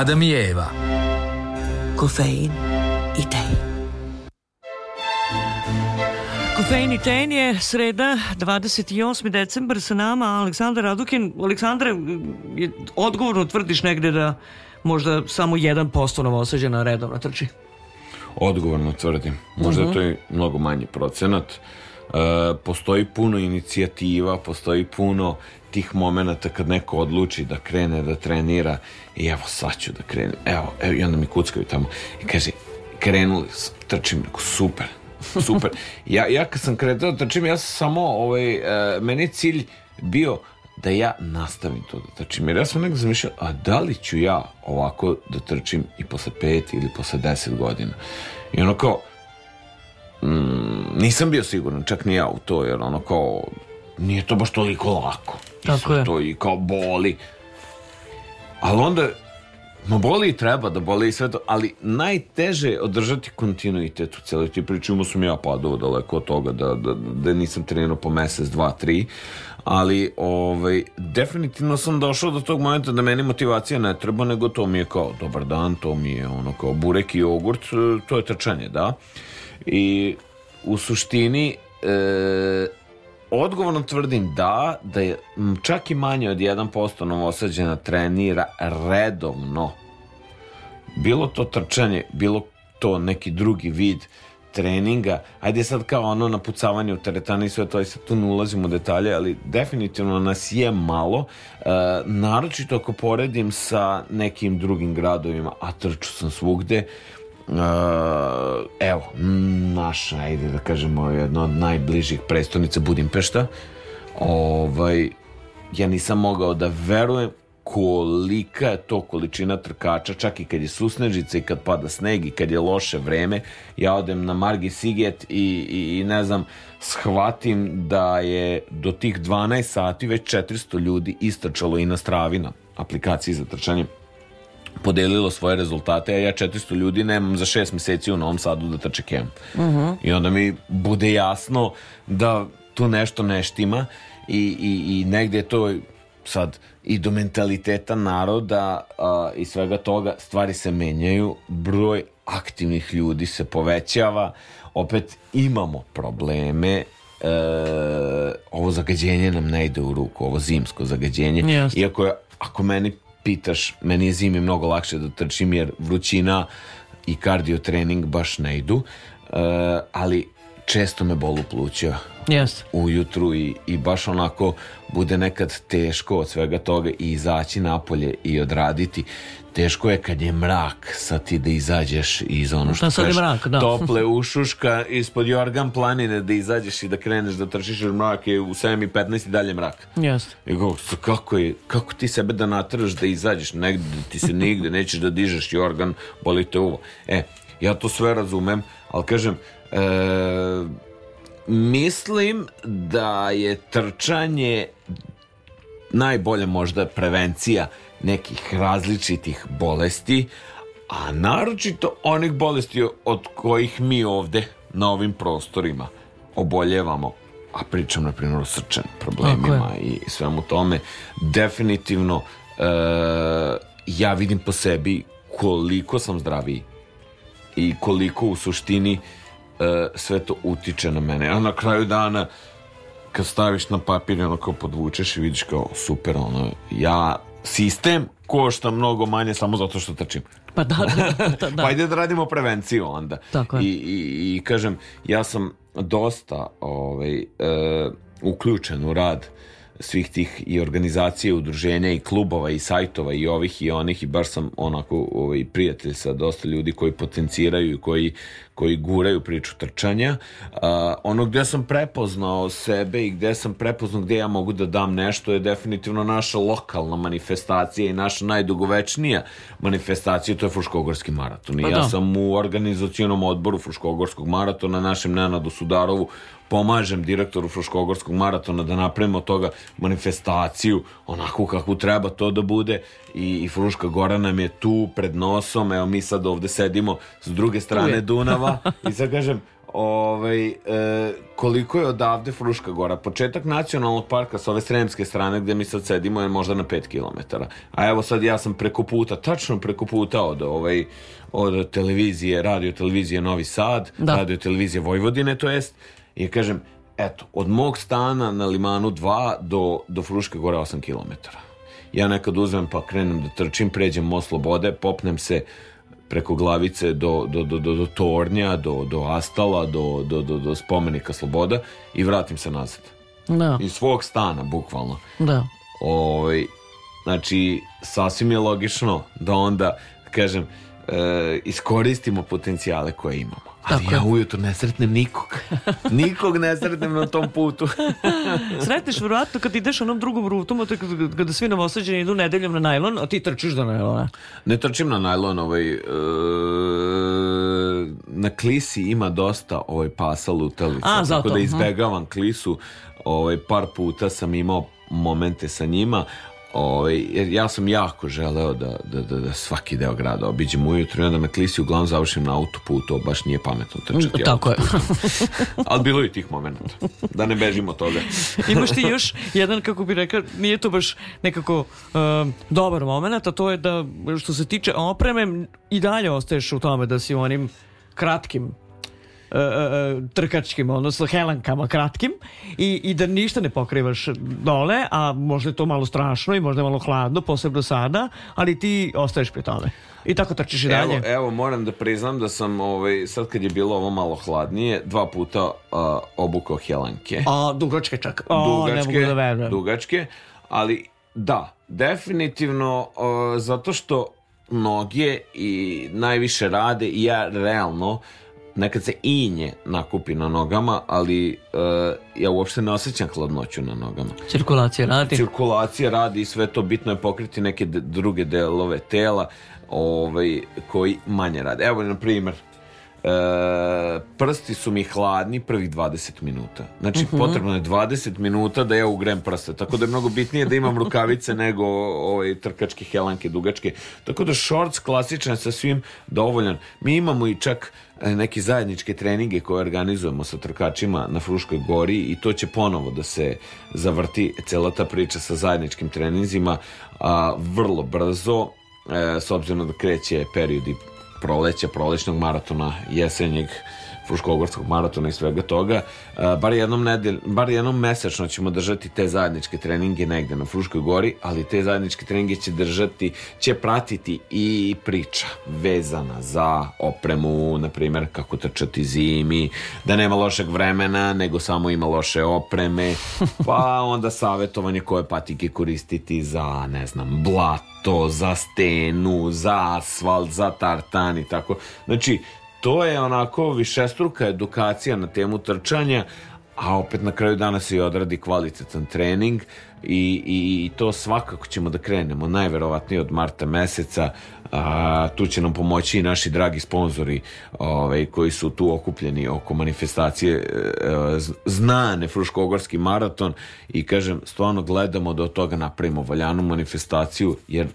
S5: Adam i Eva.
S3: Kofein i Tein. Kofein i Tein je sreda 28. decembar sa nama Aleksandar Radukin. Aleksandre, je- odgovorno tvrdiš negde da možda samo 1% novosađena redovno trči.
S4: Odgovorno tvrdim. Možda je to i mnogo manji procenat. E, postoji puno inicijativa, postoji puno tih momenata kad neko odluči da krene da trenira i evo sad ću da krenem. Evo, evo i onda mi kuckaju tamo i kaže krenuli trčim, rekao super, super. ja, ja kad sam kretao da trčim, ja sam samo, ovaj, e, meni cilj bio da ja nastavim to da trčim. Jer ja sam nekako zamišljao, a da li ću ja ovako da trčim i posle pet ili posle deset godina? I ono kao, mm, nisam bio siguran, čak ni ja u to, jer ono kao, nije to baš toliko lako. I
S3: Tako je.
S4: To i kao boli. Ali onda, ma boli i treba da boli i sve to, ali najteže je održati kontinuitet u cijeloj ti priči. Imao sam ja padao daleko od toga da, da, da nisam trenirao po mesec, dva, tri, ali ovaj, definitivno sam došao do tog momenta da meni motivacija ne treba, nego to mi je kao dobar dan, to mi je ono kao burek i jogurt, to je trčanje, da. I u suštini e, odgovorno tvrdim da, da je čak i manje od 1% novosađena trenira redovno. Bilo to trčanje, bilo to neki drugi vid treninga, ajde sad kao ono napucavanje u teretani i sve to, i sad tu ne ulazimo u detalje, ali definitivno nas je malo, e, naročito ako poredim sa nekim drugim gradovima, a trču sam svugde, evo, naša, ajde da kažemo, jedna od najbližih prestonica Budimpešta, ovaj, ja nisam mogao da verujem kolika je to količina trkača, čak i kad je susnežica i kad pada sneg i kad je loše vreme, ja odem na Margi Siget i, i, i ne znam, shvatim da je do tih 12 sati već 400 ljudi istrčalo i na stravi na aplikaciji za trčanje podelilo svoje rezultate, a ja 400 ljudi nemam za 6 meseci u Novom Sadu da trče kem. I onda mi bude jasno da tu nešto ne štima i, i, i negde je to sad i do mentaliteta naroda a, i svega toga stvari se menjaju, broj aktivnih ljudi se povećava, opet imamo probleme, e, ovo zagađenje nam ne ide u ruku, ovo zimsko zagađenje,
S2: Jeste.
S4: iako je, ako meni pitaš, meni je zimi mnogo lakše da trčim jer vrućina i kardio trening baš ne idu, e, ali često me bolu pluća
S2: Jeste.
S4: ujutru i, i baš onako bude nekad teško od svega toga i izaći napolje i odraditi. Teško je kad je mrak, sad ti da izađeš iz ono što
S2: Pa sad je mrak, da.
S4: tople ušuška ispod Jorgan planine da izađeš i da kreneš da trčiš jer mrak je u 7.15 i dalje mrak.
S2: Jeste.
S4: I go, "S- kako, je, kako ti sebe da natraš da izađeš negde, da ti se nigde nećeš da dižeš jorgan, boli te uvo. E, ja to sve razumem, ali kažem, e, mislim da je trčanje najbolja možda prevencija nekih različitih bolesti, a naročito onih bolesti od kojih mi ovde na ovim prostorima oboljevamo, a pričam na primjer o srčanim problemima i svemu tome, definitivno e, ja vidim po sebi koliko sam zdraviji i koliko u suštini e, sve to utiče na mene. A na kraju dana kad staviš na papir i ono kao podvučeš i vidiš kao super ono ja sistem košta mnogo manje samo zato što trčim.
S2: Pa da, da, da, da.
S4: Pa ajde da radimo prevenciju onda.
S2: Tako je.
S4: I, i, I kažem, ja sam dosta ovaj, e, uključen u rad svih tih i organizacija, udruženja i klubova i sajtova i ovih i onih i baš sam onako ovaj, prijatelj sa dosta ljudi koji potenciraju i koji, koji guraju priču trčanja. A, ono gde sam prepoznao sebe i gde sam prepoznao gde ja mogu da dam nešto je definitivno naša lokalna manifestacija i naša najdugovečnija manifestacija, to je Fruškogorski maraton. I
S2: Pa
S4: ja
S2: da.
S4: sam u organizacionom odboru Fruškogorskog maratona, našem Nenadu Sudarovu, pomažem direktoru Fruškogorskog maratona da napravimo od toga manifestaciju onako kako treba to da bude. I, i Fruška Gora nam je tu pred nosom, evo mi sad ovde sedimo s druge strane. Dunava. I sad kažem ovaj, e, koliko je odavde Fruška Gora? Početak nacionalnog parka s ove sremske strane gde mi sad sedimo je možda na 5 km a evo sad ja sam preko puta tačno preko puta od ovaj od televizije, radio televizije Novi Sad,
S2: Da.
S4: radio televizije Vojvodine, to jest, i kažem, eto, od mog stana na Limanu 2 do, do Fruške gore 8 km. Ja nekad uzmem pa krenem da trčim, pređem most Slobode, popnem se preko glavice do, do, do, do, do Tornja, do, do Astala, do, do, do, do spomenika Sloboda i vratim se nazad.
S2: Da,
S4: Iz svog stana, bukvalno.
S2: da.
S4: Ovaj, znači, sasvim je logično da onda, kažem, e, iskoristimo potencijale koje imamo. Ali
S2: Tako
S4: ja ujutro ne sretnem nikog. nikog ne sretnem na tom putu.
S2: Sretneš verovatno kad ideš onom drugom rutom, kada, kada svi novosađeni idu nedeljom na najlon, a ti trčiš do najlona.
S4: ne trčim na najlon, ovaj, e, na klisi ima dosta ovaj pasa lutalica.
S2: A,
S4: tako
S2: zato,
S4: da
S2: mhm.
S4: izbegavam klisu. Ovaj, par puta sam imao momente sa njima, Ovaj, jer ja sam jako želeo da, da, da, da svaki deo grada obiđem ujutro i onda na klisi uglavnom završim na autoputu, baš nije pametno trčati
S2: Tako je.
S4: Ali bilo je i tih momenta. Da ne bežimo od toga.
S2: Imaš ti još jedan, kako bi rekao, nije to baš nekako um, dobar moment, a to je da što se tiče opreme i dalje ostaješ u tome da si onim kratkim e, trkačkim, odnosno helankama kratkim i, i da ništa ne pokrivaš dole, a možda je to malo strašno i možda je malo hladno, posebno sada, ali ti ostaješ pri tome. I tako trčiš i dalje.
S4: Evo, evo, moram da priznam da sam, ovaj, sad kad je bilo ovo malo hladnije, dva puta uh, obukao helanke.
S2: A, dugačke čak. O, ne mogu da verujem.
S4: dugačke, ali da, definitivno uh, zato što noge i najviše rade i ja realno nekad se inje nakupi na nogama, ali uh, ja uopšte ne osjećam hladnoću na nogama.
S2: Cirkulacija radi.
S4: Cirkulacija radi i sve to bitno je pokriti neke druge delove tela ovaj, koji manje rade. Evo, na primjer, e, prsti su mi hladni prvih 20 minuta. Znači, potrebno je 20 minuta da ja ugrem prste. Tako da je mnogo bitnije da imam rukavice nego ovaj, trkačke helanke dugačke. Tako da shorts klasičan sa svim dovoljan. Mi imamo i čak e, neke zajedničke treninge koje organizujemo sa trkačima na Fruškoj gori i to će ponovo da se zavrti cela ta priča sa zajedničkim treninzima a, vrlo brzo e, s obzirom da kreće periodi proleća, prolećnog maratona, jesenjeg fruškogorskog maratona i svega toga, bar jednom, nedelj, bar jednom mesečno ćemo držati te zajedničke treninge negde na Fruškoj gori, ali te zajedničke treninge će držati, će pratiti i priča vezana za opremu, na primjer kako trčati zimi, da nema lošeg vremena, nego samo ima loše opreme, pa onda savjetovanje koje patike koristiti za, ne znam, blato, za stenu, za asfalt, za tartan i tako. Znači, to je onako višestruka edukacija na temu trčanja, a opet na kraju dana se i odradi kvalitetan trening i, i, i to svakako ćemo da krenemo najverovatnije od marta meseca a, tu će nam pomoći i naši dragi sponzori ovaj, koji su tu okupljeni oko manifestacije e, znane Fruškogorski maraton i kažem stvarno gledamo da od toga napravimo valjanu manifestaciju jer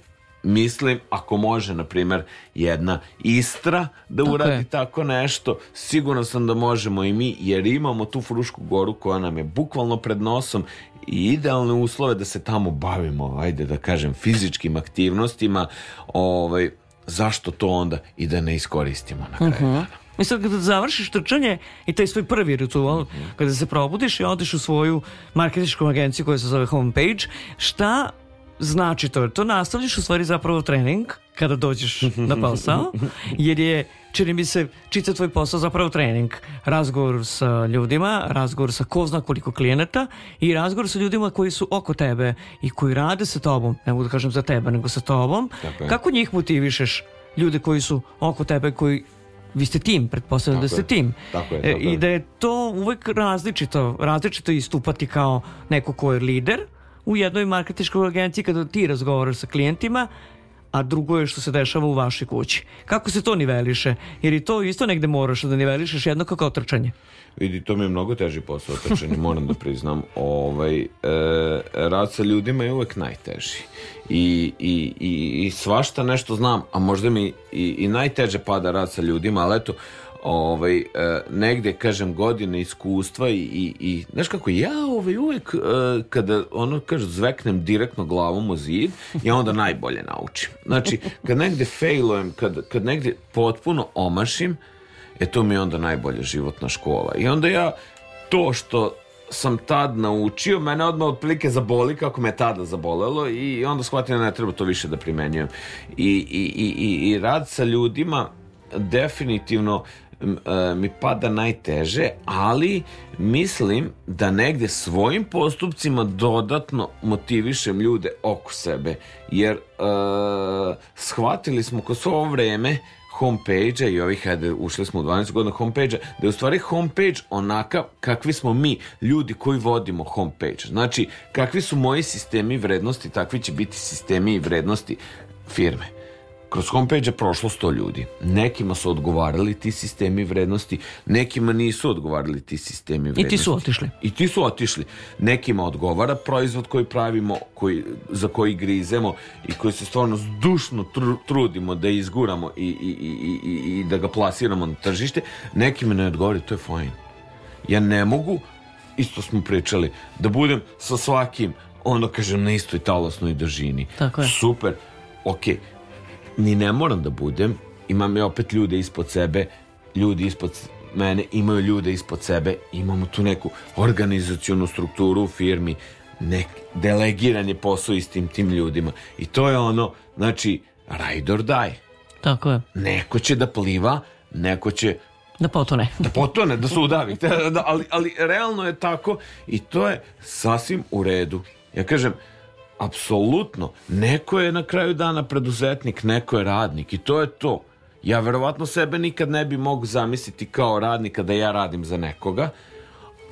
S4: mislim ako može na primjer jedna Istra da
S2: Tako
S4: uradi
S2: je.
S4: tako nešto siguran sam da možemo i mi jer imamo tu Frušku goru koja nam je bukvalno pred nosom i idealne uslove da se tamo bavimo ajde da kažem fizičkim aktivnostima ovaj, zašto to onda i da ne iskoristimo na kraju dana?
S2: I sad kada završiš trčanje i taj svoj prvi ritual, kada se probudiš i odeš u svoju marketičku agenciju koja se zove Homepage, šta znači to? To nastavljaš u stvari zapravo trening kada dođeš na posao, jer je čini mi se čitav tvoj posao zapravo trening. Razgovor sa ljudima, razgovor sa ko zna koliko klijenata i razgovor sa ljudima koji su oko tebe i koji rade sa tobom, ne mogu da kažem za tebe, nego sa tobom.
S4: Tako je.
S2: Kako njih motivišeš? Ljude koji su oko tebe, koji vi ste tim, pretpostavljam da ste
S4: je.
S2: tim.
S4: Tako je,
S2: E,
S4: tako
S2: I da je to uvek različito, različito istupati kao neko ko je lider u jednoj marketičkoj agenciji kada ti razgovaraš sa klijentima, a drugo je što se dešava u vašoj kući. Kako se to niveliše? Jer i to isto negde moraš da nivelišeš jednako kao trčanje.
S4: Vidi, to mi je mnogo teži posao trčanje, moram da priznam. Ovaj, e, rad sa ljudima je uvek najteži. I, i, i, i svašta nešto znam, a možda mi i, i najteže pada rad sa ljudima, ali eto, ovaj, e, negde, kažem, godine iskustva i, i, i znaš kako, ja ovaj, uvek e, kada, ono, kažu, zveknem direktno glavom u zid, ja onda najbolje naučim. Znači, kad negde failujem, kad, kad negde potpuno omašim, E to mi je onda najbolja životna škola. I onda ja to što sam tad naučio, mene odmah otprilike zaboli kako me tada zabolelo i onda shvatim da ne treba to više da primenjujem. I, i, i, i, i rad sa ljudima definitivno mi pada najteže, ali mislim da negde svojim postupcima dodatno motivišem ljude oko sebe, jer e, shvatili smo kroz ovo vreme homepage-a i ovih, ajde, ušli smo u 12 godina homepage-a, da je u stvari homepage onakav kakvi smo mi, ljudi koji vodimo homepage. Znači, kakvi su moji sistemi vrednosti, takvi će biti sistemi i vrednosti firme. Kroz homepage je prošlo 100 ljudi. Nekima su odgovarali ti sistemi vrednosti, nekima nisu odgovarali ti sistemi vrednosti.
S2: ti su otišli.
S4: I ti su otišli. Nekima odgovara proizvod koji pravimo, koji, za koji grizemo i koji se stvarno zdušno tru- trudimo da izguramo i, i, i, i, i da ga plasiramo na tržište. Nekima ne odgovara, to je fajn. Ja ne mogu, isto smo pričali, da budem sa svakim, ono kažem, na istoj talasnoj držini.
S2: Tako je.
S4: Super, okej, ni ne moram da budem, imam ja opet ljude ispod sebe, ljudi ispod mene, imaju ljude ispod sebe, imamo tu neku organizacionu strukturu u firmi, nek, delegiran je posao istim tim ljudima. I to je ono, znači, ride or die.
S2: Tako je.
S4: Neko će da pliva, neko će
S2: Da potone.
S4: da potone, da se udavi. Da, ali, ali realno je tako i to je sasvim u redu. Ja kažem, apsolutno, neko je na kraju dana preduzetnik, neko je radnik i to je to. Ja verovatno sebe nikad ne bi mogu zamisliti kao radnika da ja radim za nekoga,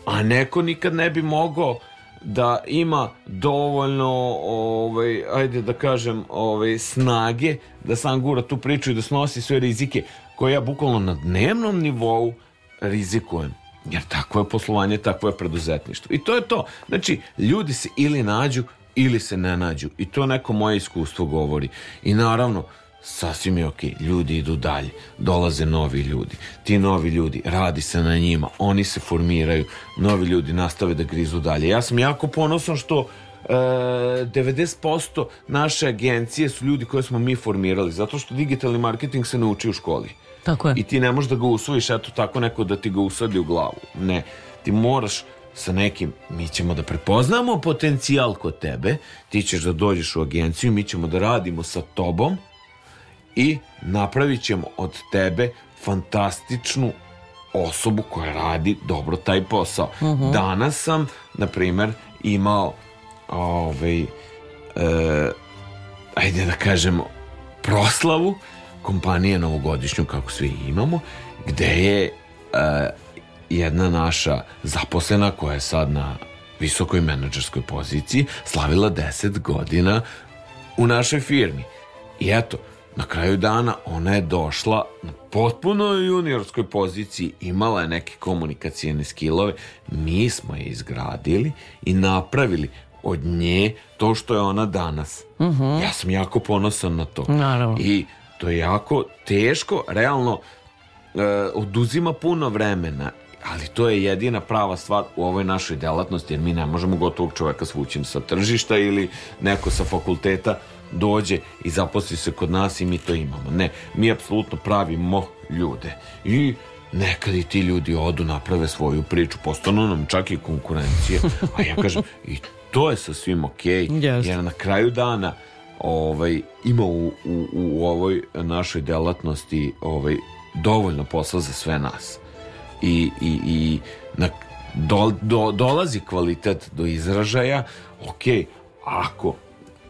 S4: a neko nikad ne bi mogao da ima dovoljno ovaj ajde da kažem ovaj snage da sam gura tu priču i da snosi sve rizike koje ja bukvalno na dnevnom nivou rizikujem. Jer takvo je poslovanje, takvo je preduzetništvo. I to je to, znači ljudi se ili nađu ili se ne nađu i to neko moje iskustvo govori i naravno sasvim je okej, ljudi idu dalje, dolaze novi ljudi, ti novi ljudi, radi se na njima, oni se formiraju, novi ljudi nastave da grizu dalje. Ja sam jako ponosan što e, 90% naše agencije su ljudi koje smo mi formirali, zato što digitalni marketing se ne uči u školi.
S2: Tako je.
S4: I ti ne možeš da ga usvojiš, eto tako neko da ti ga usadi u glavu. Ne, ti moraš sa nekim, mi ćemo da prepoznamo potencijal kod tebe, ti ćeš da dođeš u agenciju, mi ćemo da radimo sa tobom, i napravit ćemo od tebe fantastičnu osobu koja radi dobro taj posao. Danas sam, na primer, imao ovaj, e, ajde da kažemo, proslavu kompanije novogodišnju, kako svi imamo, gde je e, jedna naša zaposlena koja je sad na visokoj menadžerskoj poziciji slavila 10 godina u našoj firmi. I eto, na kraju dana ona je došla na potpuno juniorskoj poziciji, imala je neke komunikacijene skillove, mi smo je izgradili i napravili od nje to što je ona danas. Ja sam jako ponosan na to.
S2: Naravno.
S4: I to je jako teško, realno e, oduzima puno vremena, ali to je jedina prava stvar u ovoj našoj delatnosti, jer mi ne možemo gotovog čoveka svući sa tržišta ili neko sa fakulteta dođe i zaposli se kod nas i mi to imamo. Ne, mi apsolutno pravimo ljude. I nekad i ti ljudi odu, naprave svoju priču, postanu nam čak i konkurencije. A ja kažem, i to je sasvim okej,
S2: Jeste.
S4: jer na kraju dana ovaj, ima u, u, u ovoj našoj delatnosti ovaj, dovoljno posla za sve nas. I, i, i na, do, do, dolazi kvalitet do izražaja, ok, ako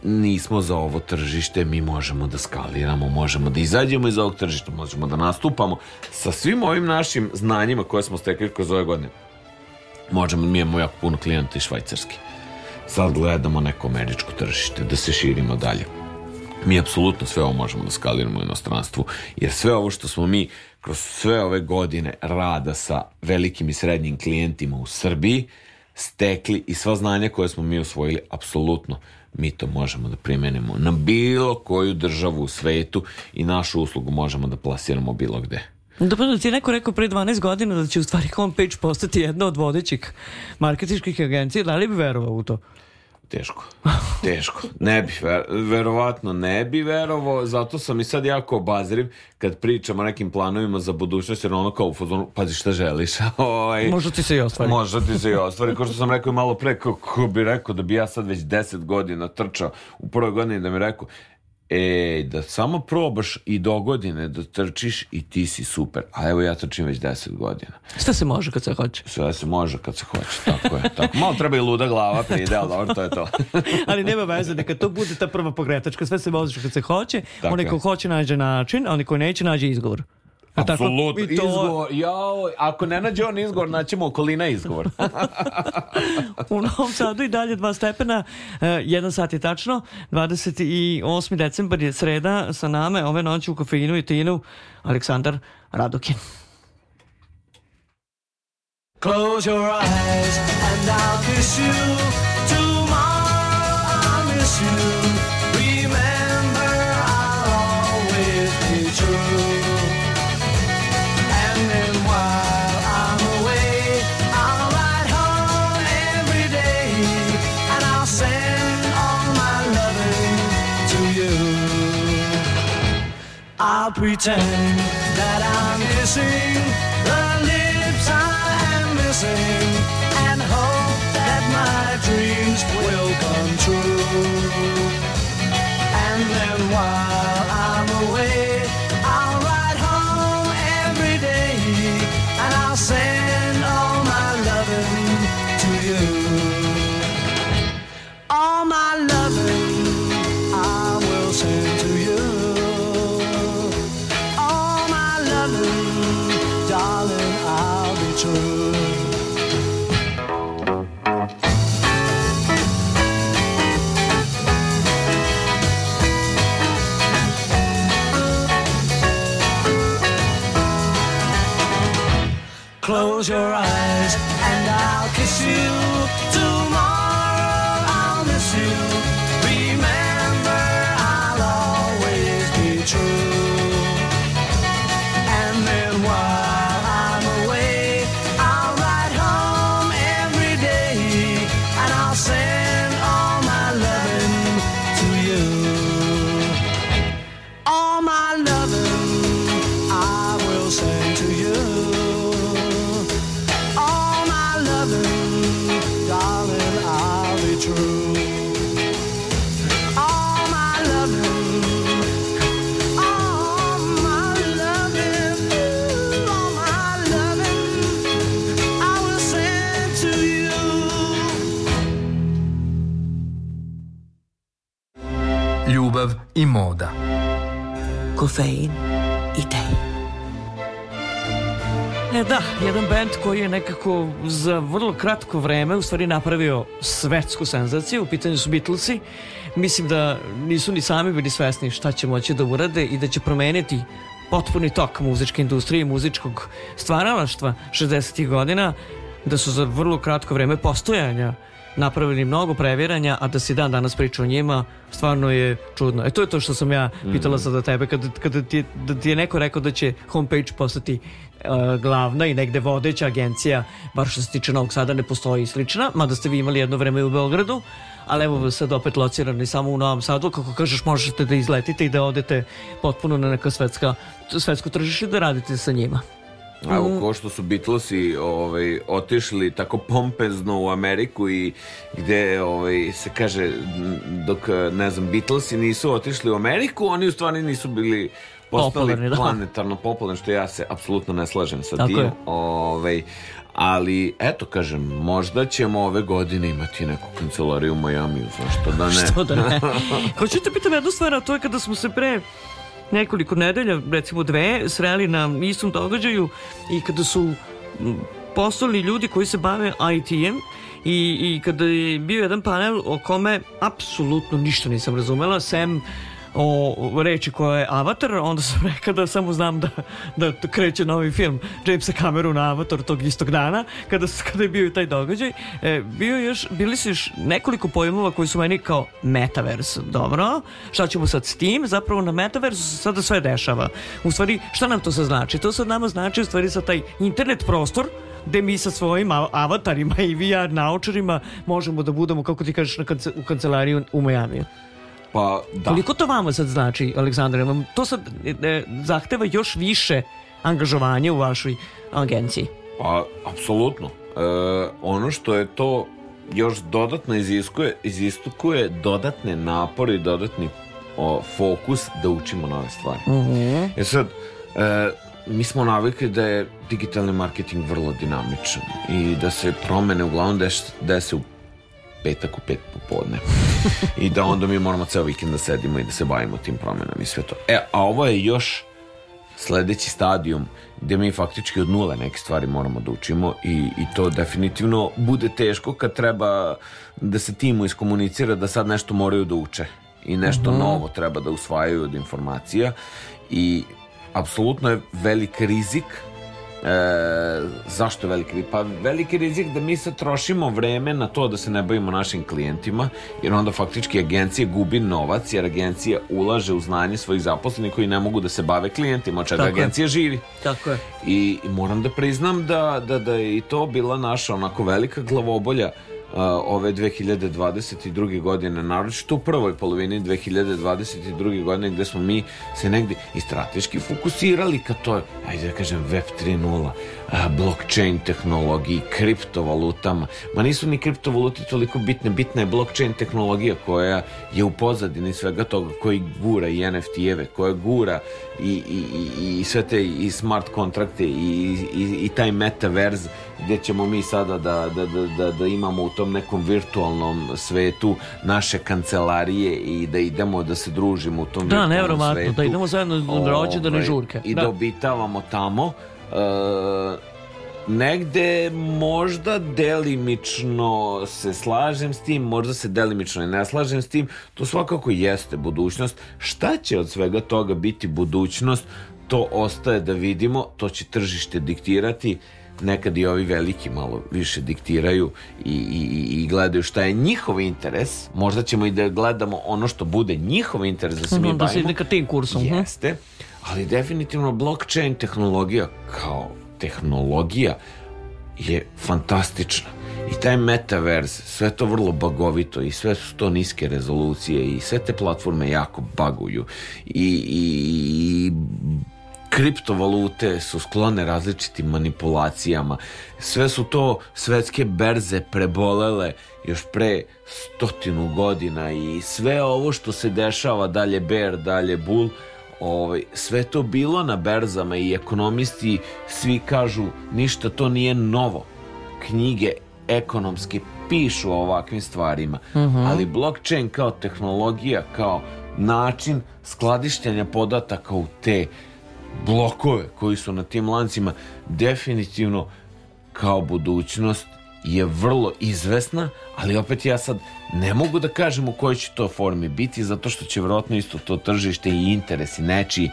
S4: nismo za ovo tržište, mi možemo da skaliramo, možemo da izađemo iz ovog tržišta, možemo da nastupamo sa svim ovim našim znanjima koje smo stekli kroz ove godine. Možemo, mi imamo jako puno klijenta iz Švajcarske. Sad gledamo neko američko tržište, da se širimo dalje. Mi apsolutno sve ovo možemo da skaliramo u inostranstvu, jer sve ovo što smo mi kroz sve ove godine rada sa velikim i srednjim klijentima u Srbiji stekli i sva znanja koje smo mi osvojili, apsolutno mi to možemo da primenimo na bilo koju državu u svetu i našu uslugu možemo da plasiramo bilo gde.
S2: Dobro da ti je neko rekao pre 12 godina da će u stvari homepage postati jedna od vodećih marketičkih agencija, da li bi verovao u to?
S4: Teško. Teško. Ne bi, ver, verovatno ne bi verovao, zato sam i sad jako obazriv kad pričam o nekim planovima za budućnost, jer ono kao u fazonu, pazi šta želiš. Ovaj,
S2: Možda ti se i ostvari.
S4: Možda ti se i ostvari, kao što sam rekao i malo pre, ko, ko bi rekao da bi ja sad već 10 godina trčao u prvoj godini da mi rekao, e, da samo probaš i do godine da trčiš i ti si super. A evo ja trčim već 10 godina.
S2: Šta se može kad se hoće?
S4: Sve se može kad se hoće, tako je. Tako. Malo treba i luda glava pride, ali dobro, to je to.
S2: Ali nema veze, neka to bude ta prva pogretačka, sve se može kad se hoće,
S4: Tako
S2: onaj ko hoće nađe način, a onaj ko neće nađe izgovor. A tako? I to-
S4: izgovor, jao, ako ne nađe on izgovor, naćemo okolina izgovor.
S2: U Novom Sadu i dalje dva stepena, e, jedan sat je tačno, 28. decembar je sreda sa nama, ove noći u kafeinu i tinu, Aleksandar Radokin.
S3: Close your eyes and I'll kiss you. I'll pretend that I'm missing the lips I am missing and hope that my dreams will come true. And then why? Your eyes i
S5: moda.
S6: Kofein i tej.
S2: E da, jedan band koji je nekako za vrlo kratko vreme u stvari napravio svetsku senzaciju, u pitanju su Beatlesi. Mislim da nisu ni sami bili svesni šta će moći da urade i da će promeniti potpuni tok muzičke industrije i muzičkog stvaralaštva 60. godina, da su za vrlo kratko vreme postojanja napravili mnogo previranja, a da si dan danas priča o njima, stvarno je čudno. E to je to što sam ja pitala sada tebe, kada, kada ti, je- da ti je neko rekao da će homepage postati e, glavna i negde vodeća agencija, bar što se tiče Novog Sada ne postoji slična, mada ste vi imali jedno vreme i u Beogradu, ali evo sad opet locirani samo u Novom Sadu, kako kažeš možete da izletite i da odete potpuno na neka svetska, svetsko tržište da radite sa njima.
S4: A u ko što su Beatlesi ovaj, otišli tako pompezno u Ameriku i gde ovaj, se kaže dok ne znam Beatlesi nisu otišli u Ameriku oni u stvari nisu bili postali
S2: Popularni, da.
S4: planetarno popularni što ja se apsolutno ne slažem sa
S2: Tako
S4: tim
S2: je.
S4: ovaj, ali eto kažem možda ćemo ove godine imati neku kancelariju u Majamiju zašto da ne
S2: Što da ne? Hoću te pitam jednu stvar, a to je kada smo se pre nekoliko nedelja, recimo dve, sreli na istom događaju i kada su m, postali ljudi koji se bave IT-em i, i kada je bio jedan panel o kome apsolutno ništa nisam razumela, sem o reči koja je Avatar, onda sam rekao da samo znam da, da kreće novi film Jamesa Camerona Avatar tog istog dana, kada, kada je bio i taj događaj. E, bio još, bili su još nekoliko pojmova koji su meni kao metaverse, dobro, šta ćemo sad s tim? Zapravo na metaversu se sada sve dešava. U stvari, šta nam to sad znači? To sad nama znači u stvari sa taj internet prostor gde mi sa svojim av- avatarima i VR naučarima možemo da budemo, kako ti kažeš, na kance, u kancelariji u Majamiju.
S4: Pa da
S2: Koliko to vama sad znači, Aleksandar? To sad e, e, zahteva još više angažovanja u vašoj agenciji?
S4: Pa, apsolutno. E, ono što je to još dodatno iziskuje, iziskuje dodatne napore i dodatni o, fokus da učimo nove stvari. E sad, e, mi smo navikli da je digitalni marketing vrlo dinamičan i da se promene uglavnom deš, dese u petak u pet popodne. I da onda mi moramo ceo vikend da sedimo i da se bavimo tim promenama i sve to. E, a ovo je još sledeći stadijum gde mi faktički od nule neke stvari moramo da učimo i, i to definitivno bude teško kad treba da se timu iskomunicira da sad nešto moraju da uče i nešto novo treba da usvajaju od informacija i apsolutno je velik rizik E, zašto je veliki rizik? Pa veliki rizik da mi sad trošimo vreme na to da se ne bavimo našim klijentima, jer onda faktički agencija gubi novac, jer agencija ulaže u znanje svojih zaposlenih koji ne mogu da se bave klijentima, od čega
S2: Tako je.
S4: agencija živi.
S2: Tako je.
S4: I, i moram da priznam da, da, da je i to bila naša onako velika glavobolja ove 2022. godine, naročito u prvoj polovini 2022. godine gde smo mi se negde i strateški fokusirali ka toj, ajde da kažem, Web 3.0, a, blockchain tehnologiji, kriptovalutama. Ma nisu ni kriptovalute toliko bitne, bitna je blockchain tehnologija koja je u pozadini svega toga, koji gura i NFT-eve, koja gura i, i, i, i sve te i smart kontrakte i, i, i taj metaverz gdje ćemo mi sada da, da, da, da, da imamo u tom nekom virtualnom svetu naše kancelarije i da idemo da se družimo u tom
S2: Da,
S4: virtualnom
S2: nevjerovatno,
S4: svetu.
S2: da idemo zajedno na rođendane
S4: Ovaj,
S2: žurke.
S4: I
S2: Da.
S4: da obitavamo tamo. E, negde možda delimično se slažem s tim, možda se delimično i ne slažem s tim, to svakako jeste budućnost. Šta će od svega toga biti budućnost, to ostaje da vidimo, to će tržište diktirati, nekad i ovi veliki malo više diktiraju i, i, i- gledaju šta je njihov interes, možda ćemo i da gledamo ono što bude njihov interes da se mi
S2: Mhm, da se
S4: bavimo.
S2: ide ka tim kursom. mhm.
S4: Jeste, ali definitivno blockchain tehnologija kao tehnologija je fantastična. I taj metaverse, sve to vrlo bagovito i sve su to niske rezolucije i sve te platforme jako baguju i, i, i kriptovalute su sklone različitim manipulacijama. Sve su to svetske berze prebolele još pre stotinu godina i sve ovo što se dešava dalje bear, dalje bull, ovaj, sve to bilo na berzama i ekonomisti svi kažu ništa to nije novo. Knjige ekonomske pišu o ovakvim stvarima, ali blockchain kao tehnologija, kao način skladištenja podataka u te blokove koji su na tim lancima definitivno kao budućnost je vrlo izvesna, ali opet ja sad ne mogu da kažem u kojoj će to formi biti, zato što će vjerojatno isto to tržište i interesi nečiji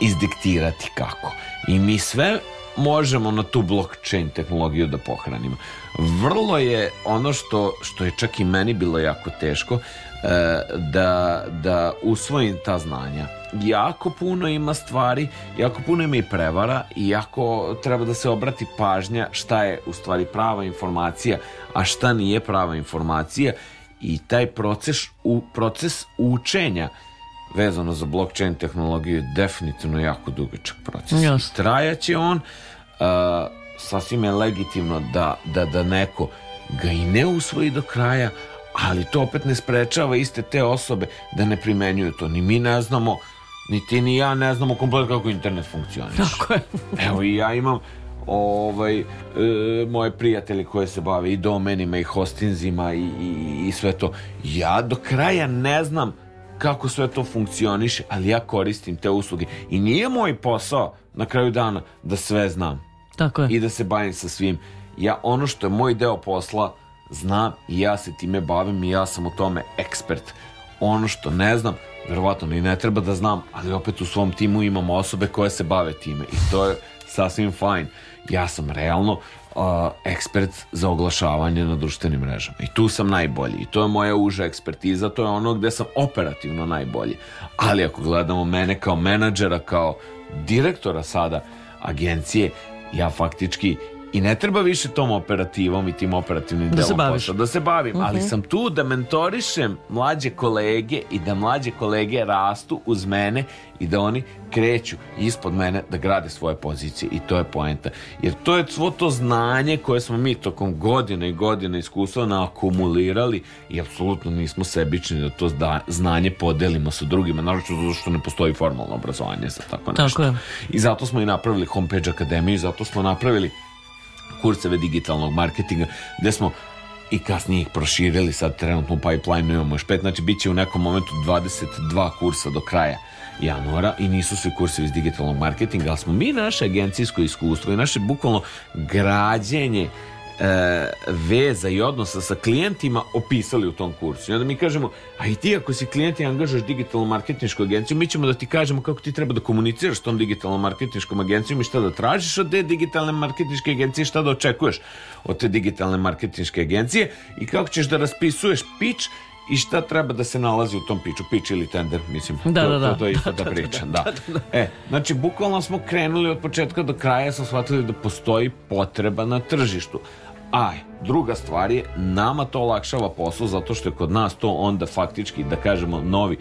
S4: izdiktirati kako. I mi sve možemo na tu blockchain tehnologiju da pohranimo. Vrlo je ono što, što je čak i meni bilo jako teško da, da usvojim ta znanja. Jako puno ima stvari, jako puno ima i prevara i jako treba da se obrati pažnja šta je u stvari prava informacija, a šta nije prava informacija i taj proces, u, proces učenja vezano za blockchain tehnologiju je definitivno jako dugačak proces.
S2: Jasno.
S4: Trajaće on, a, sasvim je legitimno da, da, da neko ga i ne usvoji do kraja, ali to opet ne sprečava iste te osobe da ne primenjuju to. Ni mi ne znamo, ni ti ni ja ne znamo komplet kako internet funkcioniše.
S2: Tako je.
S4: Evo i ja imam ovaj, e, moje prijatelje koje se bave i domenima i hostinzima i, i, i sve to. Ja do kraja ne znam kako sve to funkcioniše, ali ja koristim te usluge. I nije moj posao na kraju dana da sve znam
S2: Tako je.
S4: i da se bavim sa svim. Ja ono što je moj deo posla znam i ja se time bavim i ja sam u tome ekspert. Ono što ne znam, verovatno ni ne treba da znam, ali opet u svom timu imamo osobe koje se bave time i to je sasvim fajn. Ja sam realno uh, ekspert za oglašavanje na društvenim mrežama i tu sam najbolji i to je moja uža ekspertiza, to je ono gde sam operativno najbolji. Ali ako gledamo mene kao menadžera, kao direktora sada agencije, ja faktički i ne treba više tom operativom i tim operativnim
S2: Da
S4: delom posla, da se bavim, ali sam tu da mentorišem mlađe kolege i da mlađe kolege rastu uz mene i da oni kreću ispod mene da grade svoje pozicije i to je poenta. Jer to je svo to znanje koje smo mi tokom godina i godina iskustva naakumulirali i apsolutno nismo sebični da to znanje podelimo sa drugima, naročito zato što ne postoji formalno obrazovanje za tako nešto.
S2: Tako je.
S4: I zato smo i napravili Homepage Akademiju, zato smo napravili kurseve digitalnog marketinga, gde smo i kasnije ih proširili, sad trenutno u pipeline imamo još pet, znači bit će u nekom momentu 22 kursa do kraja januara i nisu svi kursevi iz digitalnog marketinga, ali smo mi naše agencijsko iskustvo i naše bukvalno građenje e, veza i odnosa sa klijentima opisali u tom kursu. I onda mi kažemo, a i ti ako si klijent i angažaš digitalnu marketinšku agenciju, mi ćemo da ti kažemo kako ti treba da komuniciraš s tom digitalnom marketinškom agencijom i šta da tražiš od te digitalne marketinške agencije, šta da očekuješ od te digitalne marketinške agencije i kako ćeš da raspisuješ pitch i šta treba da se nalazi u tom piču, pitch ili tender, mislim.
S2: Da,
S4: to,
S2: da, da.
S4: To, to je isto da, pričam, da. E, znači, bukvalno smo krenuli od početka do kraja, sam shvatili da postoji potreba na tržištu. A druga stvar je, nama to olakšava posao zato što je kod nas to onda faktički, da kažemo, novi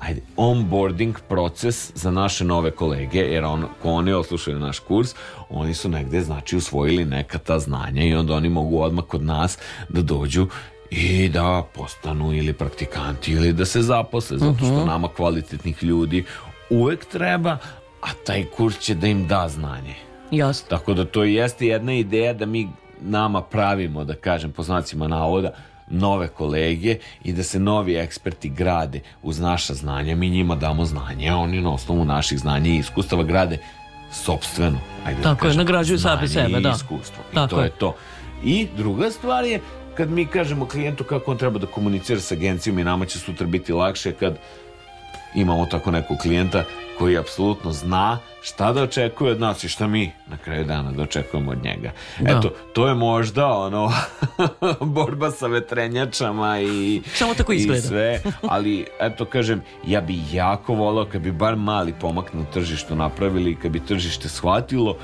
S4: ajde, onboarding proces za naše nove kolege, jer on, ko oni oslušaju naš kurs, oni su negde, znači, usvojili neka ta znanja i onda oni mogu odmah kod nas da dođu i da postanu ili praktikanti ili da se zaposle, zato što nama kvalitetnih ljudi uvek treba, a taj kurs će da im da znanje.
S2: Jasno.
S4: Tako da to jeste jedna ideja da mi nama pravimo, da kažem, po znacima navoda, nove kolege i da se novi eksperti grade uz naša znanja. Mi njima damo znanje, a oni na osnovu naših znanja i iskustava grade sobstveno. Ajde
S2: Tako je, nagrađuju sami sebe,
S4: i
S2: da.
S4: iskustvo. I
S2: Tako
S4: to
S2: je.
S4: je to. I druga stvar je kad mi kažemo klijentu kako on treba da komunicira sa agencijom i nama će sutra biti lakše kad imamo tako nekog klijenta koji apsolutno zna šta da očekuje od nas i šta mi na kraju dana da očekujemo od njega.
S2: Da.
S4: Eto, to je možda ono borba sa vetrenjačama i
S2: Samo tako izgleda.
S4: i sve, ali eto kažem, ja bi jako volao kad bi bar mali pomak na tržištu napravili i kad bi tržište shvatilo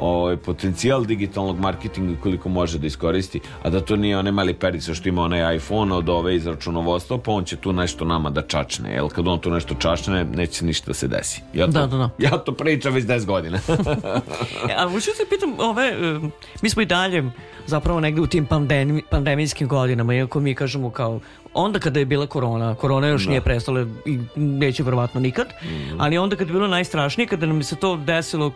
S4: ovaj, potencijal digitalnog marketinga koliko može da iskoristi, a da to nije onaj mali perica što ima onaj iPhone od ove iz računovodstva, pa on će tu nešto nama da čačne, jer kad on tu nešto čačne, neće ništa da se desi. Ja to,
S2: Da, da, da.
S4: Ja to pričam već 10 godina.
S2: E, A hoću se pitam, ove, mi smo i dalje zapravo negde u tim pandemi, pandemijskim godinama, iako mi kažemo kao onda kada je bila korona, korona još nije prestala i neće verovatno nikad, ali onda kad je bilo najstrašnije, kada nam se to desilo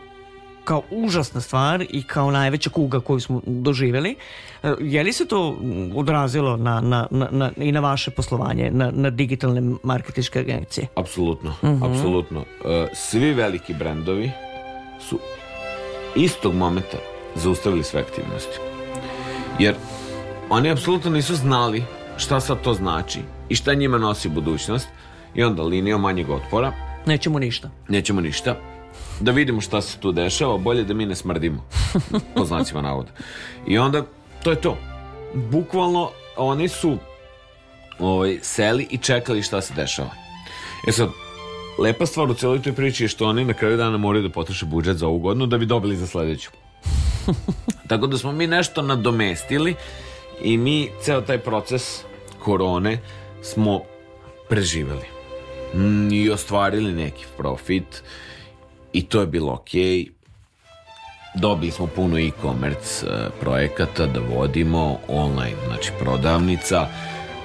S2: kao užasna stvar i kao najveća kuga koju smo doživjeli. E, Je li se to odrazilo na, na, na, na, i na vaše poslovanje, na, na digitalne marketičke agencije?
S4: Apsolutno, apsolutno. E, svi veliki brendovi su istog momenta zaustavili sve aktivnosti. Jer oni apsolutno nisu znali šta sad to znači i šta njima nosi budućnost i onda linijom manjeg otpora
S2: Nećemo ništa.
S4: nećemo ništa da vidimo šta se tu dešava bolje da mi ne smrdimo. Po znacima navoda. I onda to je to. Bukvalno oni su ovaj, seli i čekali šta se dešava. E sad lepa stvar u celoj toj priči je što oni na kraju dana moraju da potroše budžet za ovu godinu da bi dobili za sledeću. Tako da smo mi nešto nadomestili i mi ceo taj proces korone smo preživeli. Mm, i ostvarili neki profit i to je bilo okej. Dobili smo puno e-commerce e, projekata da vodimo online, znači prodavnica.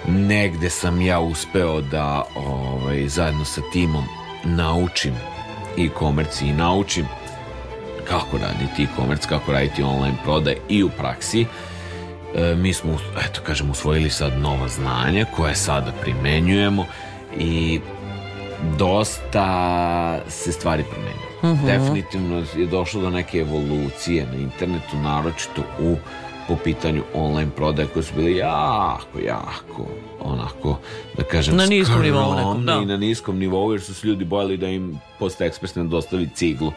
S4: Negde sam ja uspeo da ovaj, zajedno sa timom naučim e-commerce i naučim kako raditi e-commerce, kako raditi online prodaj i u praksi. E, mi smo, eto kažem, usvojili sad nova znanja koje sada primenjujemo i dosta se stvari promenilo. Definitivno je došlo do neke evolucije na internetu, naročito u po pitanju online prodaje koje su bile jako, jako onako, da kažem,
S2: Na niskom nivou nekom, da.
S4: i na niskom nivou jer su se ljudi bojali da im post ekspres ne dostavi ciglu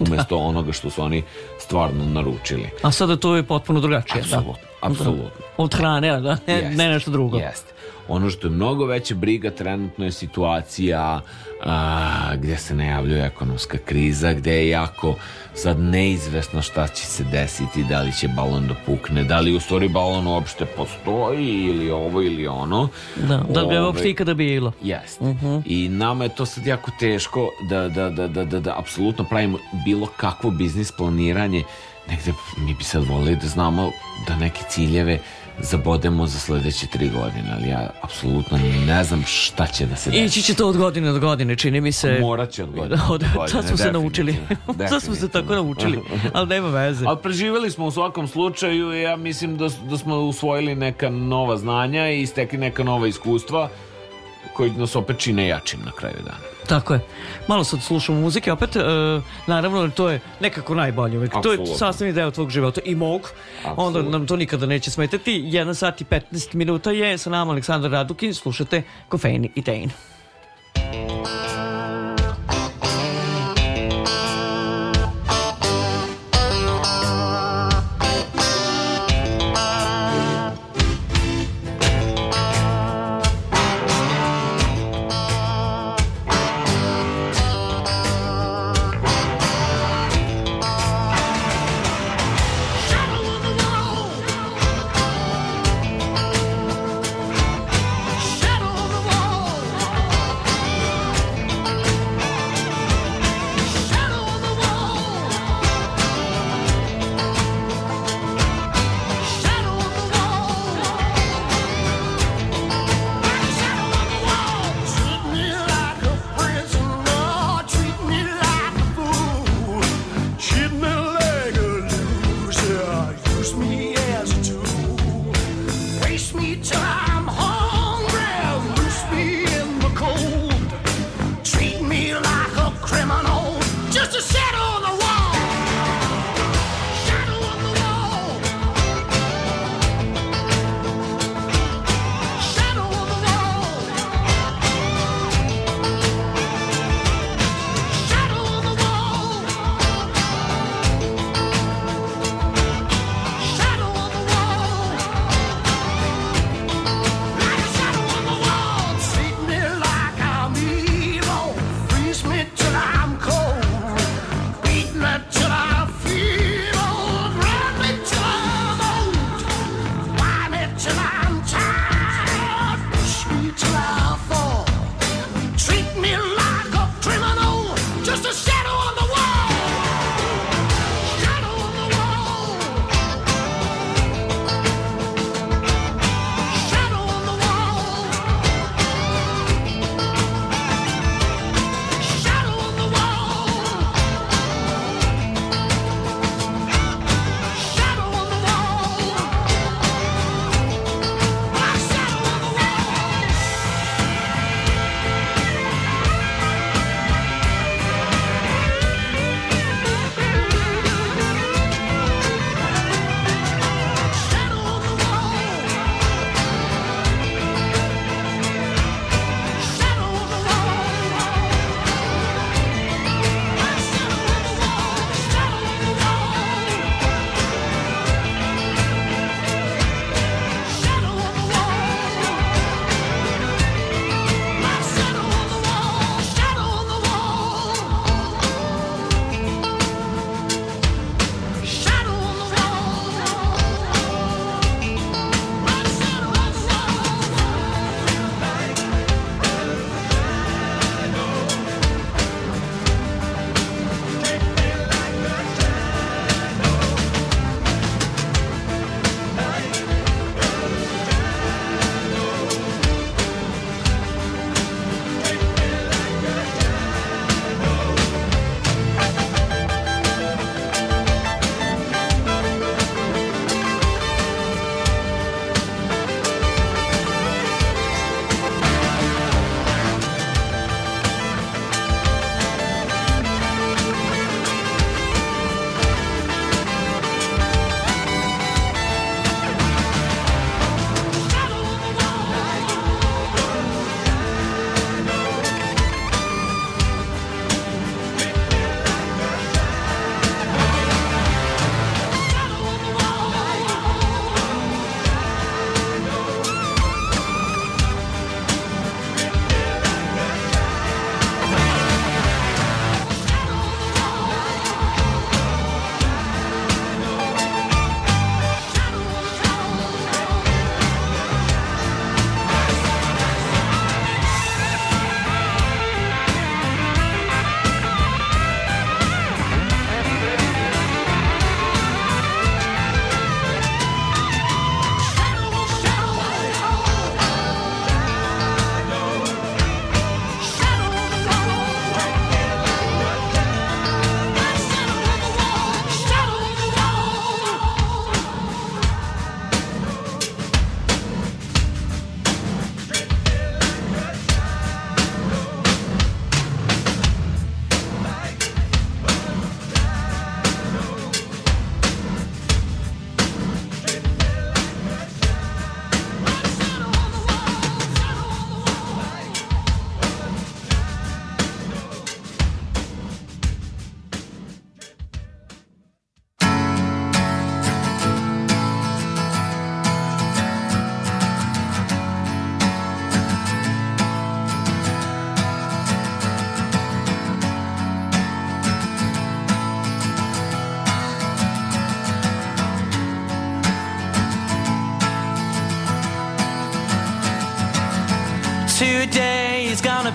S4: umesto onoga što su oni stvarno naručili.
S2: A sada to je potpuno drugačije.
S4: Apsolutno,
S2: da.
S4: apsolutno.
S2: Da. Od hrane, da, ne,
S4: Jeste,
S2: ne nešto drugo.
S4: Jeste. Ono što je mnogo veća briga trenutno je situacija a, gdje se najavljuje ekonomska kriza, gdje je jako sad neizvesno šta će se desiti, da li će balon da pukne, da li u stvari balon uopšte postoji ili ovo ili ono.
S2: Da, da bi je uopšte ikada bilo.
S4: Jeste. I nama je to sad jako teško da, da, da, da, da, da apsolutno pravimo bilo kakvo biznis planiranje. Negde mi bi sad volili da znamo da neke ciljeve zabodemo za sledeće tri godine, ali ja apsolutno ne znam šta će da se desi.
S2: Ići će to od godine do godine, čini mi se.
S4: Morat će od godine do
S2: Od-
S4: godine,
S2: Sad smo se naučili. Sad smo se tako naučili. Ali nema veze.
S4: Ali preživjeli smo u svakom slučaju i ja mislim da, da smo usvojili neka nova znanja i stekli neka nova iskustva koji nas opet čine jačim na kraju dana.
S2: Tako je. Malo sad slušamo muzike, opet, e, naravno, to je nekako najbolje uvek. To je sastavni deo tvog života i mog. Onda
S4: Apsolutno.
S2: nam to nikada neće smetati. 1 sat i 15 minuta je sa nama Aleksandar Radukin. Slušate Kofein i Tein.
S3: Shadow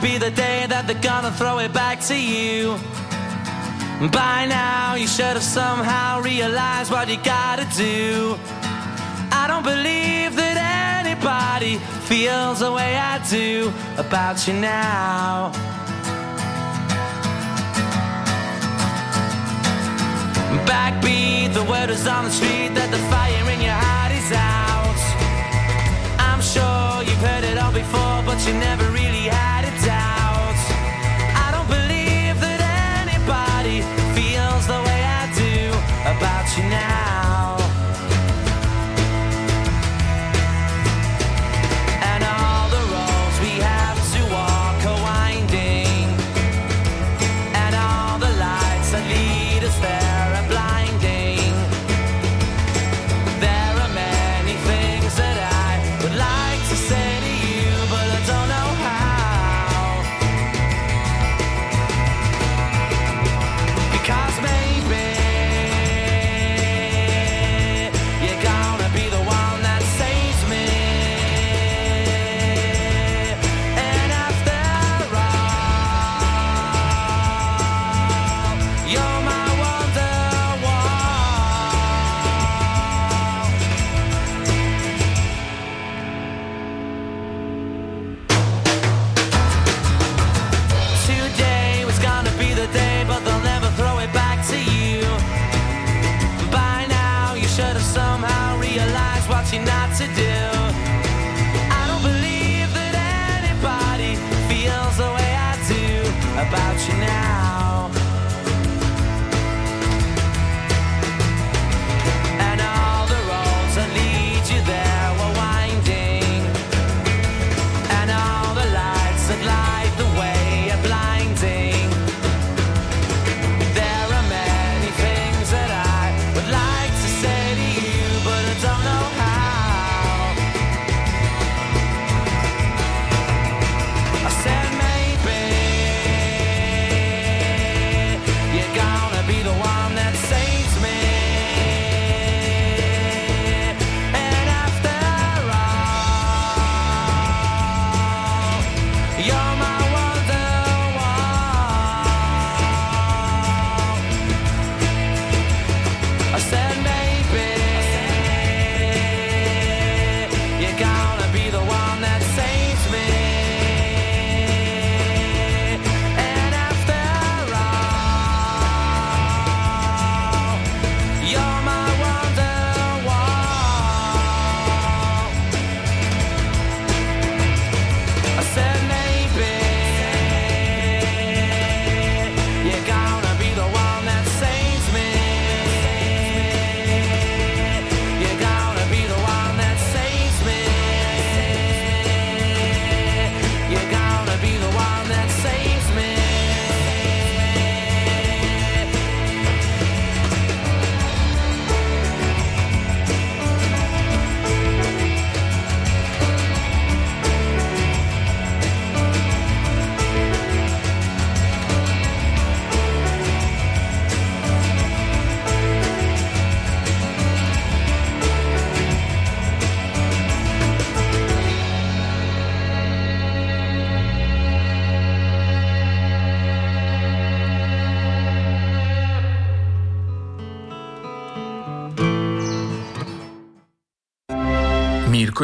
S7: be the day that they're gonna throw it back to you. By now, you should have somehow realized what you gotta do. I don't believe that anybody feels the way I do about you now. Backbeat, the word is on the street that the fire in your heart is out. I'm sure you've heard it all before, but you never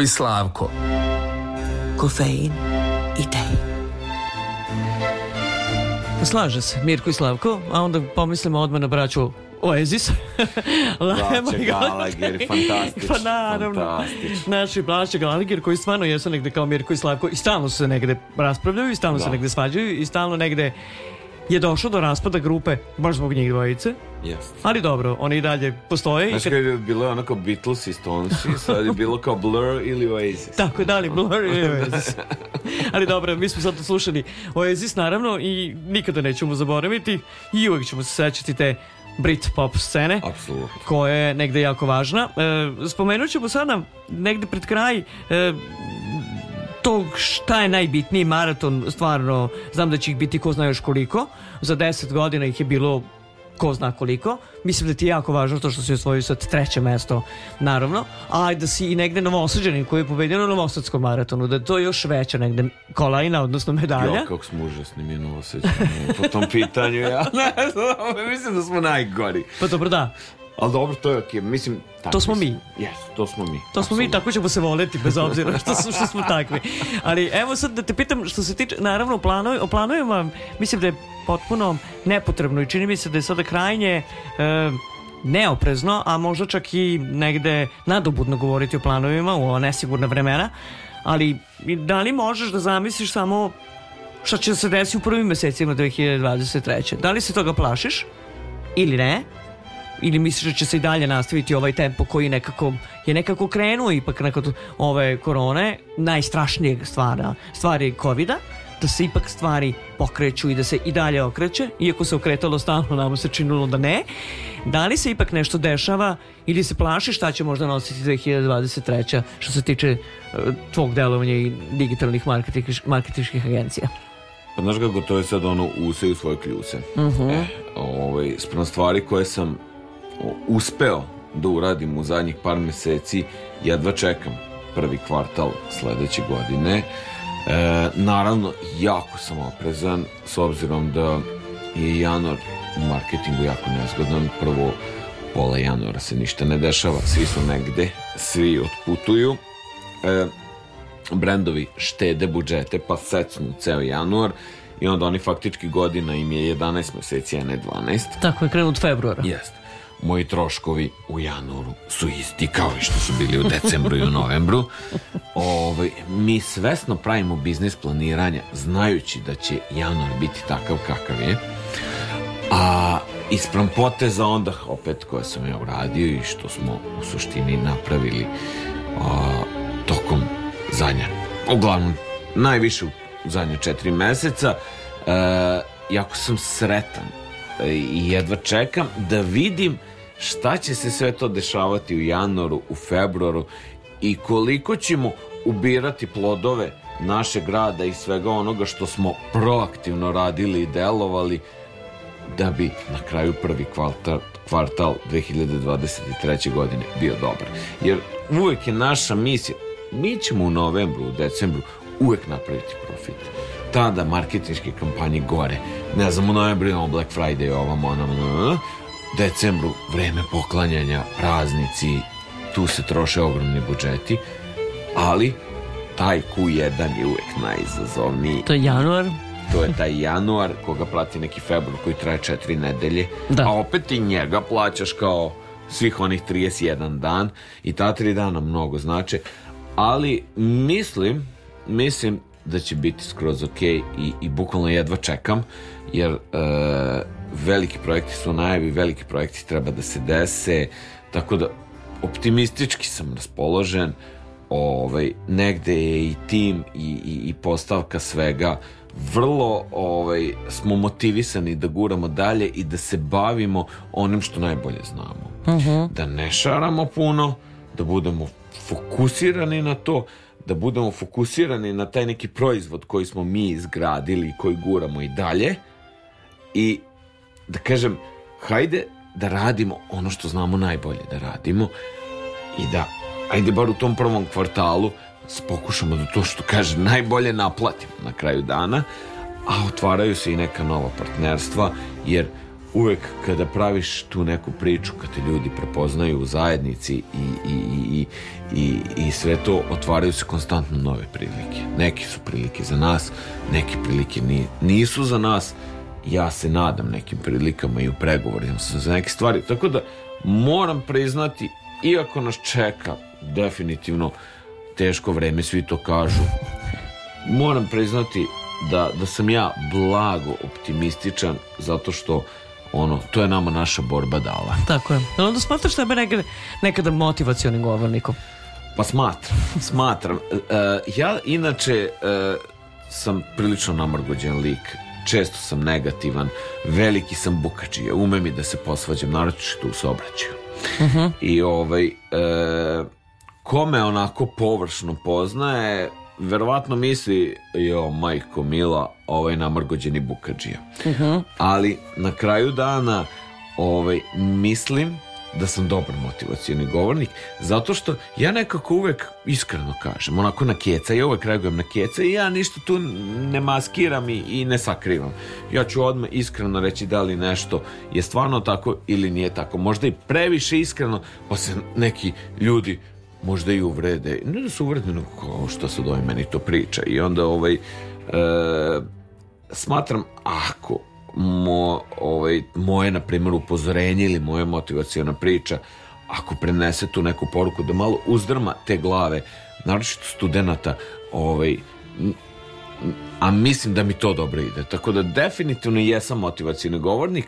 S7: i
S5: Slavko.
S6: Kofein i tej.
S2: Slaže se, Mirko i Slavko, a onda pomislimo odmah na braću Oasis. I
S4: Gallagher, fantastično,
S2: Pa naravno. Naši braća Gallagher koji stvarno jesu negde kao Mirko i Slavko i stalno se negde raspravljaju i stalno se
S4: Da.
S2: negde svađaju i stalno negde je došlo do raspada grupe baš zbog njih dvojice.
S4: Jeste.
S2: Ali dobro, oni i dalje postoje.
S4: Znaš
S2: kad-
S4: je bilo ono kao Beatles i Stones sad je bilo kao Blur ili Oasis.
S2: Tako je, da li Blur ili Oasis. Ali dobro, mi smo sad slušali Oasis naravno i nikada nećemo zaboraviti i uvijek ćemo se sećati te Brit pop scene
S4: Apsolutno.
S2: koja je negde jako važna. E, spomenut ćemo sada negde pred kraj e, tog šta je najbitniji maraton, stvarno znam da će ih biti ko zna još koliko. Za 10 godina ih je bilo ko zna koliko. Mislim da ti je jako važno to što si osvojio sad treće mesto, naravno. A da si i negde novosađanin koji je pobedio na novosadskom maratonu, da je to još veća negde kolajna, odnosno medalja.
S4: Jo, kako smo užasni mi novosećani po tom pitanju. Ja ne znam, mislim da smo najgori.
S2: Pa dobro da,
S4: Ali dobro, to je okej. Mislim, takvi
S2: To smo mi.
S4: Jes, to smo mi.
S2: To smo mi, tako ćemo se voleti bez obzira što, su, što smo takvi. Ali evo sad da te pitam što se tiče, naravno planovi, o planovima, mislim da je potpuno nepotrebno i čini mi se da je sada krajnje e, neoprezno, a možda čak i negde nadobudno govoriti o planovima u ova nesigurna vremena. ali da li možeš da zamisliš samo šta će da se desi u prvim mesecima 2023. Da li se toga plašiš ili ne? Ili misliš da će se i dalje nastaviti ovaj tempo koji nekako je nekako krenuo ipak nakon ove korone, najstrašnijeg stvara, stvari covida, da se ipak stvari pokreću i da se i dalje okreće, iako se okretalo stalno, nama se činilo da ne. Da li se ipak nešto dešava ili se plaši šta će možda nositi 2023. što se tiče e, tvog delovanja i digitalnih marketinških agencija?
S4: Pa znaš kako to je sad ono use u svoje kljuse. E, ovaj, sprem stvari koje sam uspeo da uradim u zadnjih par meseci, jedva čekam prvi kvartal sledeće godine. E, naravno, jako sam oprezan s obzirom da je januar u marketingu jako nezgodan. Prvo, pola januara se ništa ne dešava, svi su negde, svi otputuju. E, brendovi štede budžete pa secnu ceo januar i onda oni faktički godina im je 11 meseci, a ne 12.
S2: Tako je krenuo od februara.
S4: Jeste. Moji troškovi u januaru su isti kao i što su bili u decembru i u novembru. Ovaj, mi svesno pravimo biznis planiranja znajući da će januar biti takav kakav je. A ispram poteza onda opet koje sam ja uradio i što smo u suštini napravili a, tokom zadnja, uglavnom najviše u zadnje četiri meseca e, jako sam sretan i jedva čekam da vidim šta će se sve to dešavati u januaru, u februaru i koliko ćemo ubirati plodove našeg rada i svega onoga što smo proaktivno radili i delovali da bi na kraju prvi kvartal, kvartal 2023. godine bio dobar. Jer uvek je naša misija, mi ćemo u novembru, u decembru uvek napraviti profit. Tada marketinške kampanje gore. Ne znam, u novembru imamo Black Friday, ovam, onom, onom, decembru vreme poklanjanja, praznici, tu se troše ogromni budžeti, ali taj Q1 je uvek najizazovniji.
S2: To je januar.
S4: To je taj januar koga prati neki februar koji traje četiri nedelje.
S2: Da.
S4: A opet i njega plaćaš kao svih onih 31 dan i ta tri dana mnogo znače. Ali mislim, mislim da će biti skroz ok i, i bukvalno jedva čekam jer e, veliki projekti su najavi, veliki projekti treba da se dese, tako da optimistički sam raspoložen ovaj, negde je i tim i, i, i postavka svega vrlo ovaj, smo motivisani da guramo dalje i da se bavimo onim što najbolje znamo. Da ne šaramo puno, da budemo fokusirani na to, da budemo fokusirani na taj neki proizvod koji smo mi izgradili i koji guramo i dalje i da kažem, hajde da radimo ono što znamo najbolje da radimo i da, ajde bar u tom prvom kvartalu pokušamo da to što kaže najbolje naplatimo na kraju dana, a otvaraju se i neka nova partnerstva, jer uvek kada praviš tu neku priču, kad te ljudi prepoznaju u zajednici i, i, i, i, i sve to, otvaraju se konstantno nove prilike. Neki su prilike za nas, neke prilike ni, nisu za nas, ja se nadam nekim prilikama i u pregovorima sam za neke stvari, tako da moram priznati, iako nas čeka definitivno teško vreme, svi to kažu, moram priznati da, da sam ja blago optimističan zato što ono, to je nama naša borba dala.
S2: Tako je. Jel Onda smatraš tebe nekada, nekada motivacionim govornikom.
S4: Pa smatram, smatram. E, e, ja inače e, sam prilično namrgođen lik. Često sam negativan, veliki sam bukačija, umem i da se posvađam, naročito u saobraćaju. I ovaj, e, ko me onako površno poznaje, verovatno misli, jo, majko mila, ovaj namrgođeni bukađija. Ali na kraju dana ovaj, mislim da sam dobar motivacijani govornik, zato što ja nekako uvek iskreno kažem, onako na keca, ja uvek reagujem na keca i ja ništa tu ne maskiram i, i ne sakrivam. Ja ću odmah iskreno reći da li nešto je stvarno tako ili nije tako. Možda i previše iskreno, pa se neki ljudi možda i uvrede. Ne da su uvrede, nego kao što sad ovaj meni to priča. I onda ovaj, e, smatram ako mo, ovaj, moje, na primjer, upozorenje ili moja motivacijona priča, ako prenese tu neku poruku da malo uzdrma te glave naročito studenta, ovaj, a mislim da mi to dobro ide. Tako da definitivno jesam motivacijni govornik.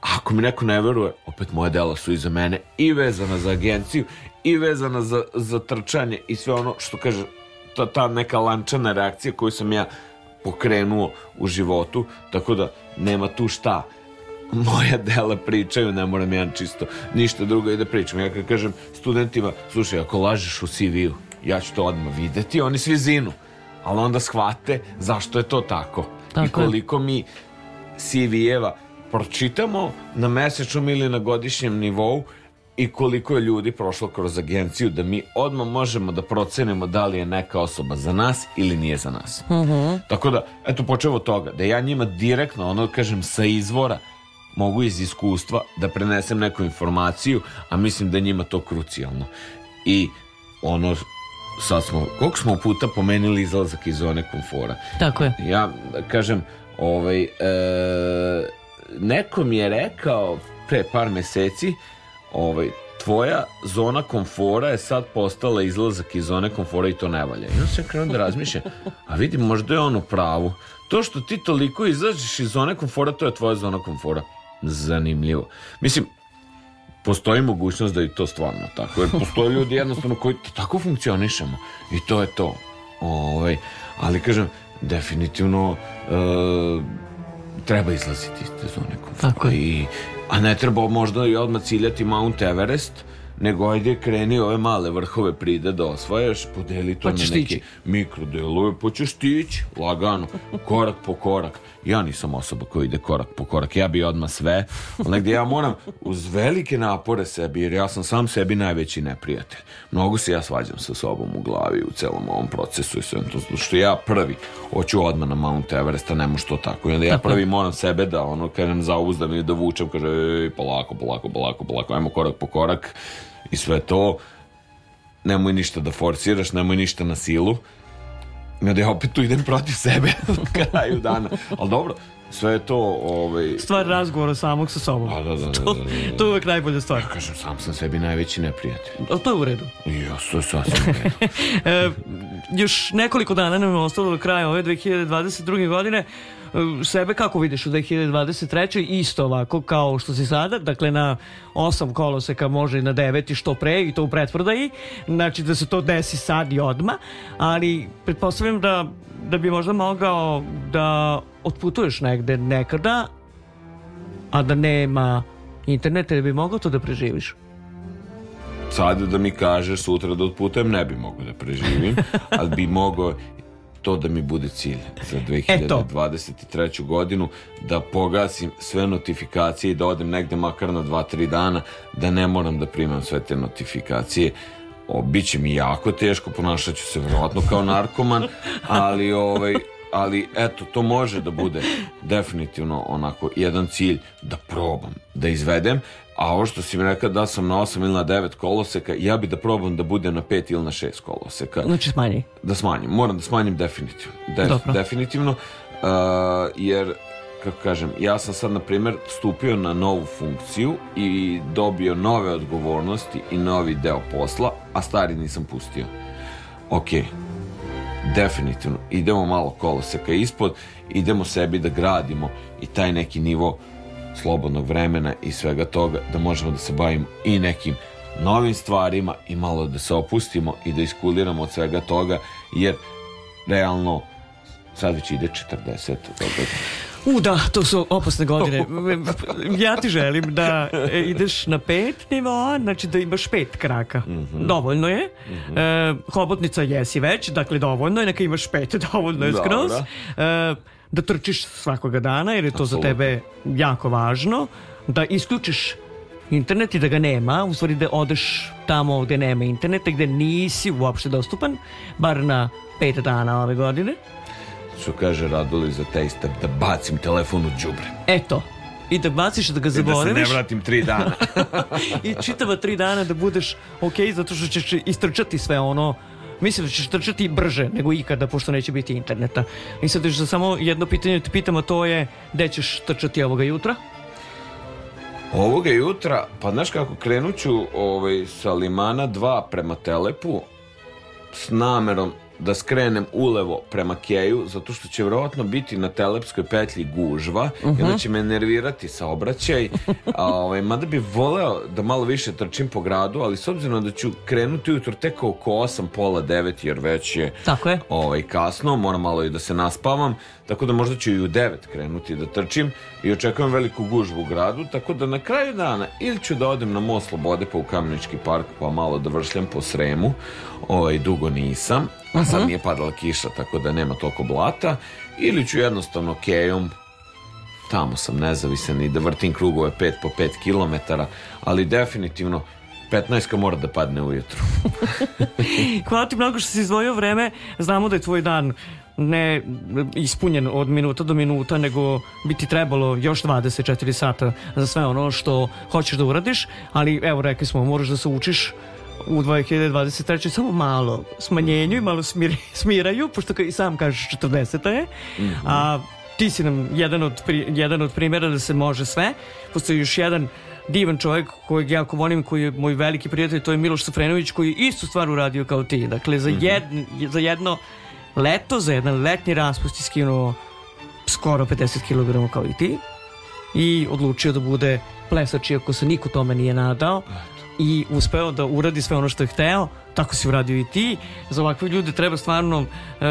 S4: Ako mi neko ne veruje, opet moje dela su iza mene i vezana za agenciju i vezana za, za trčanje i sve ono što kaže ta, ta neka lančana reakcija koju sam ja pokrenuo u životu, tako da nema tu šta moja dela pričaju, ne moram ja čisto ništa drugo i da pričam. Ja kad kažem studentima, slušaj, ako lažeš u CV-u, ja ću to odmah videti, oni svi zinu, ali onda shvate zašto je to tako.
S2: Tako
S4: I
S2: je.
S4: koliko mi CV-eva pročitamo na mesečnom ili na godišnjem nivou i koliko je ljudi prošlo kroz agenciju da mi odmah možemo da procenimo da li je neka osoba za nas ili nije za nas. Tako da, eto, počeo od toga, da ja njima direktno, ono kažem, sa izvora mogu iz iskustva da prenesem neku informaciju, a mislim da je njima to krucijalno. I ono, sad smo, koliko smo puta pomenili izlazak iz zone komfora.
S2: Tako je.
S4: Ja kažem, ovaj, e, neko mi je rekao pre par meseci, ovaj, tvoja zona komfora je sad postala izlazak iz zone komfora i to ne valja. I onda sam krenuo da razmišljam, a vidim, možda je on u pravu. To što ti toliko izađeš iz zone komfora, to je tvoja zona komfora. Zanimljivo. Mislim, postoji mogućnost da je to stvarno tako, jer postoje ljudi jednostavno koji tako funkcionišemo i to je to. Ovaj, ali kažem, definitivno e, treba izlaziti iz te zone komfora.
S2: Tako.
S4: I, a ne treba možda i odmah ciljati Mount Everest, nego ajde kreni ove male vrhove pride da osvajaš, podeli to
S2: Pa
S4: na neke mikrodelove, pa ćeš stići, lagano, korak po korak. Ja nisam osoba koja ide korak po korak, ja bi odmah sve, ali negdje ja moram uz velike napore sebi, jer ja sam sam sebi najveći neprijatelj. Mnogo se ja svađam sa sobom u glavi u celom ovom procesu i sve to, što ja prvi hoću odmah na Mount Everest, a ne može to tako. I onda ja prvi moram sebe da ono, kažem, zauzdam i da vučem, kaže, ej, polako, polako, polako, polako, ajmo korak po korak i sve to nemoj ništa da forsiraš, nemoj ništa na silu. I onda ja opet tu idem protiv sebe na kraju dana. Ali dobro, sve je to... Ovaj,
S2: Stvar razgovora samog sa sobom.
S4: Da, da, da,
S2: to,
S4: da, da, da.
S2: to je uvek najbolja stvar.
S4: kažem, sam sam sebi najveći neprijatelj.
S2: Ali to je u redu.
S4: Ja, to je sasvim u redu.
S2: E, još nekoliko dana nam je ostalo do kraja ove 2022. godine. Sebe kako vidiš u 2023. Isto ovako kao što si sada, dakle na osam koloseka može i na devet i što pre i to u pretprodaji. Znači da se to desi sad i odma, ali pretpostavljam da, da bi možda mogao da otputuješ negde nekada, a da nema interneta, da bi mogao to da preživiš.
S4: Sad da mi kažeš sutra da otputujem, ne bi mogao da preživim, ali bi mogao to da mi bude cilj za
S2: Eto.
S4: 2023. godinu, da pogasim sve notifikacije i da odem negde makar na 2-3 dana, da ne moram da primam sve te notifikacije. O, biće mi jako teško, ponašat ću se vjerojatno kao narkoman, ali ovaj, ali eto, to može da bude definitivno onako jedan cilj da probam, da izvedem, a ovo što si mi rekao da sam na 8 ili na 9 koloseka, ja bi da probam da budem na 5 ili na 6 koloseka
S2: Znači smanji.
S4: da smanjim, moram da smanjim definitivno. Def-
S2: Dobro.
S4: definitivno, uh, jer kako kažem, ja sam sad na primjer stupio na novu funkciju i dobio nove odgovornosti i novi deo posla, a stari nisam pustio. Ok, definitivno, idemo malo koloseka ispod, idemo sebi da gradimo i taj neki nivo slobodnog vremena i svega toga, da možemo da se bavimo i nekim novim stvarima i malo da se opustimo i da iskuliramo od svega toga, jer realno sad već ide 40 dobro.
S2: U da, to su opasne godine. Ja ti želim da ideš na pet nivoa, znači da imaš pet kraka. Dovoljno je. E, hobotnica jesi već, dakle dovoljno je, neka imaš pet, dovoljno je skroz. E, da trčiš svakoga dana, jer je to za
S4: Apsolutno.
S2: tebe jako važno. Da isključiš internet i da ga nema, u stvari da odeš tamo gde nema interneta, gde nisi uopšte dostupan, bar na pet dana ove godine.
S4: Što kaže Raduli za taj step, da bacim telefon u đubre.
S2: Eto. I da baciš da ga
S4: I da se ne
S2: zaboraviš
S4: vratim tri dana.
S2: i čitava tri dana da budeš ok zato što ćeš istrčati sve ono Mislim da ćeš trčati brže nego ikada pošto neće biti interneta. I sad još samo jedno pitanje te pitam, a to je gde ćeš trčati ovoga jutra?
S4: Ovoga jutra, pa znaš kako krenut ću ovaj, sa Limana 2 prema Telepu s namerom da skrenem ulevo prema Keju, zato što će vjerojatno biti na telepskoj petlji gužva i onda će me nervirati saobraćaj. A, ovaj, mada bi voleo da malo više trčim po gradu, ali s obzirom da ću krenuti ujutro tek oko 8, pola 9, jer već je
S2: Tako je.
S4: ovaj, kasno, moram malo i da se naspavam, tako da možda ću i u 9 krenuti da trčim i očekujem veliku gužvu u gradu, tako da na kraju dana ili ću da odem na most Slobode pa u Kamenički park pa malo da vršljam po Sremu, ovaj, dugo nisam, a sad nije padala kiša, tako da nema toliko blata, ili ću jednostavno kejom tamo sam nezavisan i da vrtim krugove 5 po 5 km, ali definitivno 15 mora da padne ujutru.
S2: Hvala ti mnogo što si izdvojio vreme. Znamo da je tvoj dan ne ispunjen od minuta do minuta, nego bi ti trebalo još 24 sata za sve ono što hoćeš da uradiš, ali evo rekli smo, moraš da se učiš u 2023. samo malo smanjenju i malo smir, smiraju, pošto i sam kažeš 40 je, a ti si nam jedan od, pri, jedan od primjera da se može sve. Postoji još jedan divan čovjek kojeg ja jako volim, koji je moj veliki prijatelj, to je Miloš Safrenović, koji je istu stvar uradio kao ti. Dakle, za, jed, za jedno leto, za jedan letnji raspust je skinuo skoro 50 kg kao i ti i odlučio da bude plesač iako se niko tome nije nadao i uspeo da uradi sve ono što je hteo tako si uradio i ti za ovakve ljude treba stvarno e,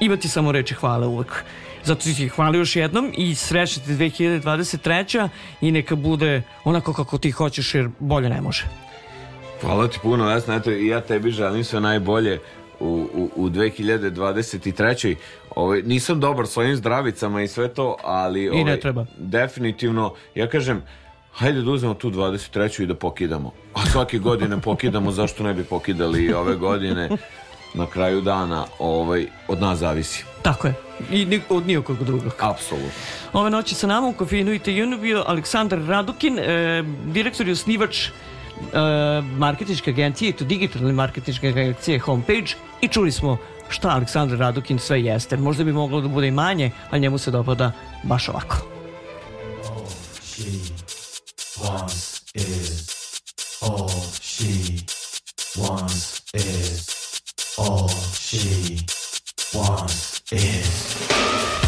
S2: imati samo reči hvala uvek zato ti hvala još jednom i srećna ti 2023. i neka bude onako kako ti hoćeš jer bolje ne može
S4: Hvala ti puno, Vesna. Eto, i ja tebi želim sve najbolje u, u, u 2023. Ovaj, nisam dobar s ovim zdravicama i sve to, ali ovaj,
S2: ne treba.
S4: definitivno, ja kažem, hajde da uzmemo tu 23. i da pokidamo. A svake godine pokidamo, zašto ne bi pokidali i ove godine? Na kraju dana ovaj, od nas zavisi.
S2: tako je i ni, od nijekog drugog
S4: Apsolutno.
S2: Ove noći sa nama u kafinu i tejunu bio Aleksandar Radukin, e, direktor i osnivač e, marketinške agencije, i to digitalne marketinške agencije Homepage i čuli smo šta Aleksandar Radukin sve jeste. Možda bi moglo da bude i manje, ali njemu se dopada baš ovako.
S3: Wants is all she. Wants is all she. Wants is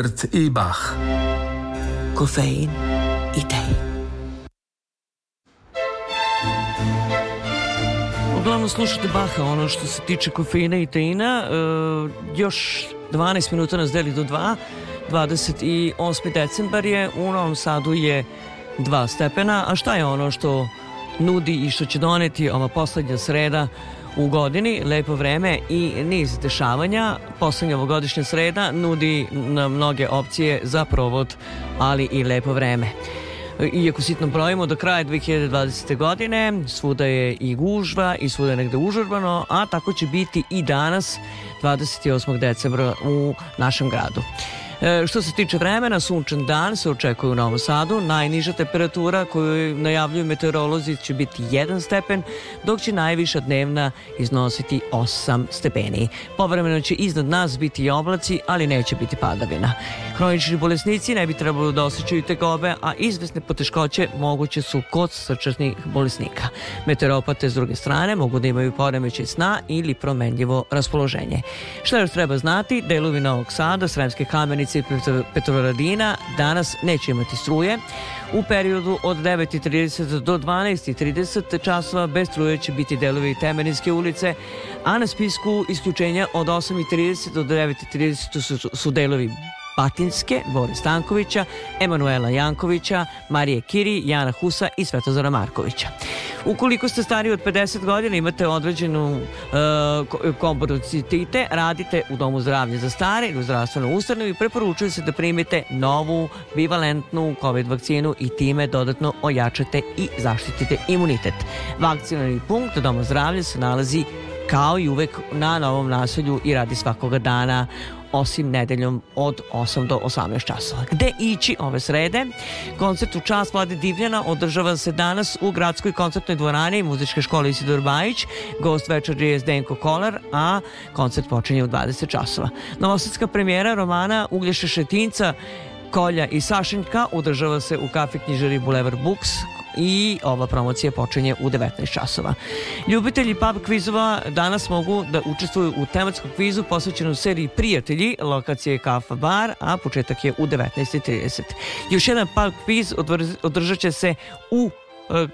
S3: Robert i
S5: Bach.
S6: Kofein i tej.
S2: Uglavnom slušate Baha, ono što se tiče kofeina i teina, e, još 12 minuta nas deli do 2, 28. decembar je, u Novom Sadu je 2 stepena, a šta je ono što nudi i što će doneti ova poslednja sreda u godini, lepo vreme i niz dešavanja. Poslednja ovogodišnja sreda nudi nam mnoge opcije za provod, ali i lepo vreme. Iako sitno brojimo, do kraja 2020. godine svuda je i gužva i svuda je negde užurbano, a tako će biti i danas 28. decembra u našem gradu. E, što se tiče vremena, sunčan dan se očekuje u Novom Sadu. Najniža temperatura koju najavljuju meteorolozi će biti 1 stepen, dok će najviša dnevna iznositi 8 stepeni. Povremeno će iznad nas biti oblaci, ali neće biti padavina. Hronični bolesnici ne bi trebalo da osjećaju tegobe, a izvesne poteškoće moguće su kod srčanih bolesnika. Meteoropate s druge strane mogu da imaju poremećaj sna ili promenljivo raspoloženje. Šta još treba znati? Delovi Novog Sada, Sremske kamenice i Petro- Petrovaradina danas neće imati struje. U periodu od 9.30 do 12.30 časova bez struje će biti delovi Temerinske ulice, a na spisku isključenja od 8.30 do 9.30 su, su delovi Batinske, Boris Stankovića, Emanuela Jankovića, Marije Kiri, Jana Husa i Svetozara Markovića. Ukoliko ste stariji od 50 godina imate određenu uh, komorbiditete, radite u Domu zdravlja za stare ili u zdravstvenoj ustanovi, preporučuje se da primite novu bivalentnu COVID vakcinu i time dodatno ojačate i zaštitite imunitet. Vakcinalni punkt Doma zdravlja se nalazi kao i uvek na novom naselju i radi svakoga dana osim nedeljom od 8 do 18 časova. Gde ići ove srede? Koncert u čast Vlade Divljana održava se danas u gradskoj koncertnoj dvorani muzičke škole Isidor Bajić. Gost večer je Zdenko Kolar, a koncert počinje u 20 časova. Novosadska premijera romana Uglješa Šetinca Kolja i Sašenjka održava se u kafe knjižari Boulevard Books i ova promocija počinje u 19 časova. Ljubitelji pub kvizova danas mogu da učestvuju u tematskom kvizu posvećenom seriji Prijatelji, lokacije Kafa Bar, a početak je u 19.30. Još jedan pub kviz održat će se u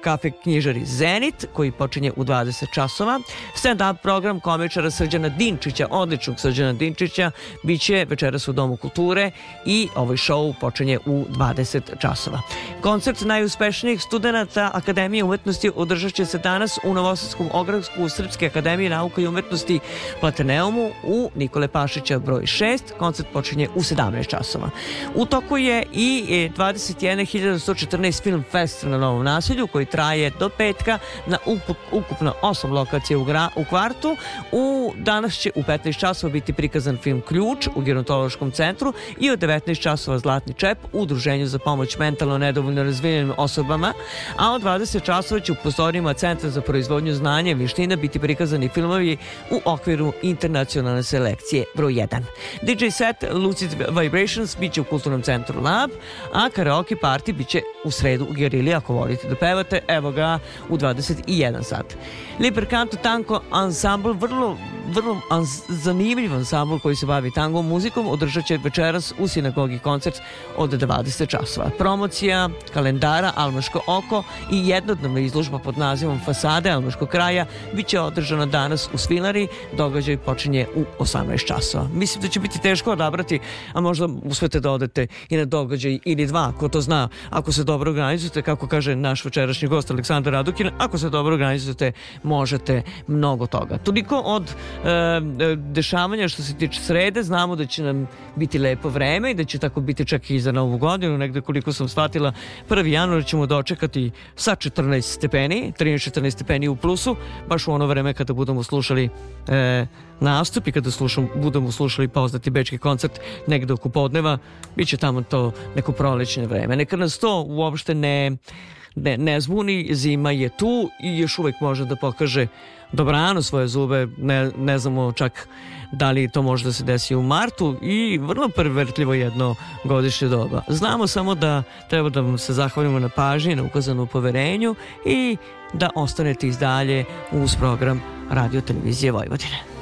S2: kafe knjižari Zenit koji počinje u 20 časova. Stand-up program komičara Srđana Dinčića, odličnog Srđana Dinčića, bit će večeras u Domu kulture i ovaj show počinje u 20 časova. Koncert najuspešnijih studenta Akademije umetnosti održat će se danas u Novosadskom ogradku Srpske akademije nauka i umetnosti Plateneumu u Nikole Pašića broj 6. Koncert počinje u 17 časova. U toku je i e, 21.114 film fest na Novom naselju koji traje do petka na ukup- ukupno 8 lokacija u, gra, u kvartu. U, danas će u 15 časova biti prikazan film Ključ u gerontološkom centru i od 19 časova Zlatni čep u Udruženju za pomoć mentalno nedovoljno razvijenim osobama, a od 20 časova će u prostorijama Centra za proizvodnju znanja i vještina biti prikazani filmovi u okviru internacionalne selekcije broj 1. DJ set Lucid Vibrations biće u kulturnom centru Lab, a karaoke party biće u sredu u Gerili ako volite da pevate, evo ga u 21 sat. Liber Canto Tango Ensemble, vrlo, vrlo ans- zanimljiv ansambl koji se bavi tango muzikom, održat će večeras u sinagogi koncert od 20 časova. Promocija kalendara Almaško oko i jednodnevna izložba pod nazivom Fasade Almaškog kraja biće održana danas u Svilari, događaj počinje u 18 časova. Mislim da će biti teško odabrati, a možda uspete da odete i na događaj ili dva, ko to zna, ako se dobro organizujete, kako kaže naš večerašnji gost Aleksandar Radukin, ako se dobro organizujete, možete mnogo toga. Toliko od e, dešavanja što se tiče srede, znamo da će nam biti lepo vreme i da će tako biti čak i za novu godinu, negde koliko sam shvatila, 1. januar ćemo dočekati sa 14 stepeni, 13-14 stepeni u plusu, baš u ono vreme kada budemo slušali e, nastup i kada slušam, budemo slušali poznati bečki koncert negde oko podneva, bit će tamo to neko prolećne vreme. Neka nas to uopšte ne, ne, ne zbuni, zima je tu i još uvek može da pokaže dobrano svoje zube, ne, ne znamo čak da li to može da se desi u martu i vrlo pervertljivo jedno godišnje doba. Znamo samo da treba da vam se zahvalimo na pažnji, na ukazanu poverenju i da ostanete iz dalje uz program Radio Televizije Vojvodine.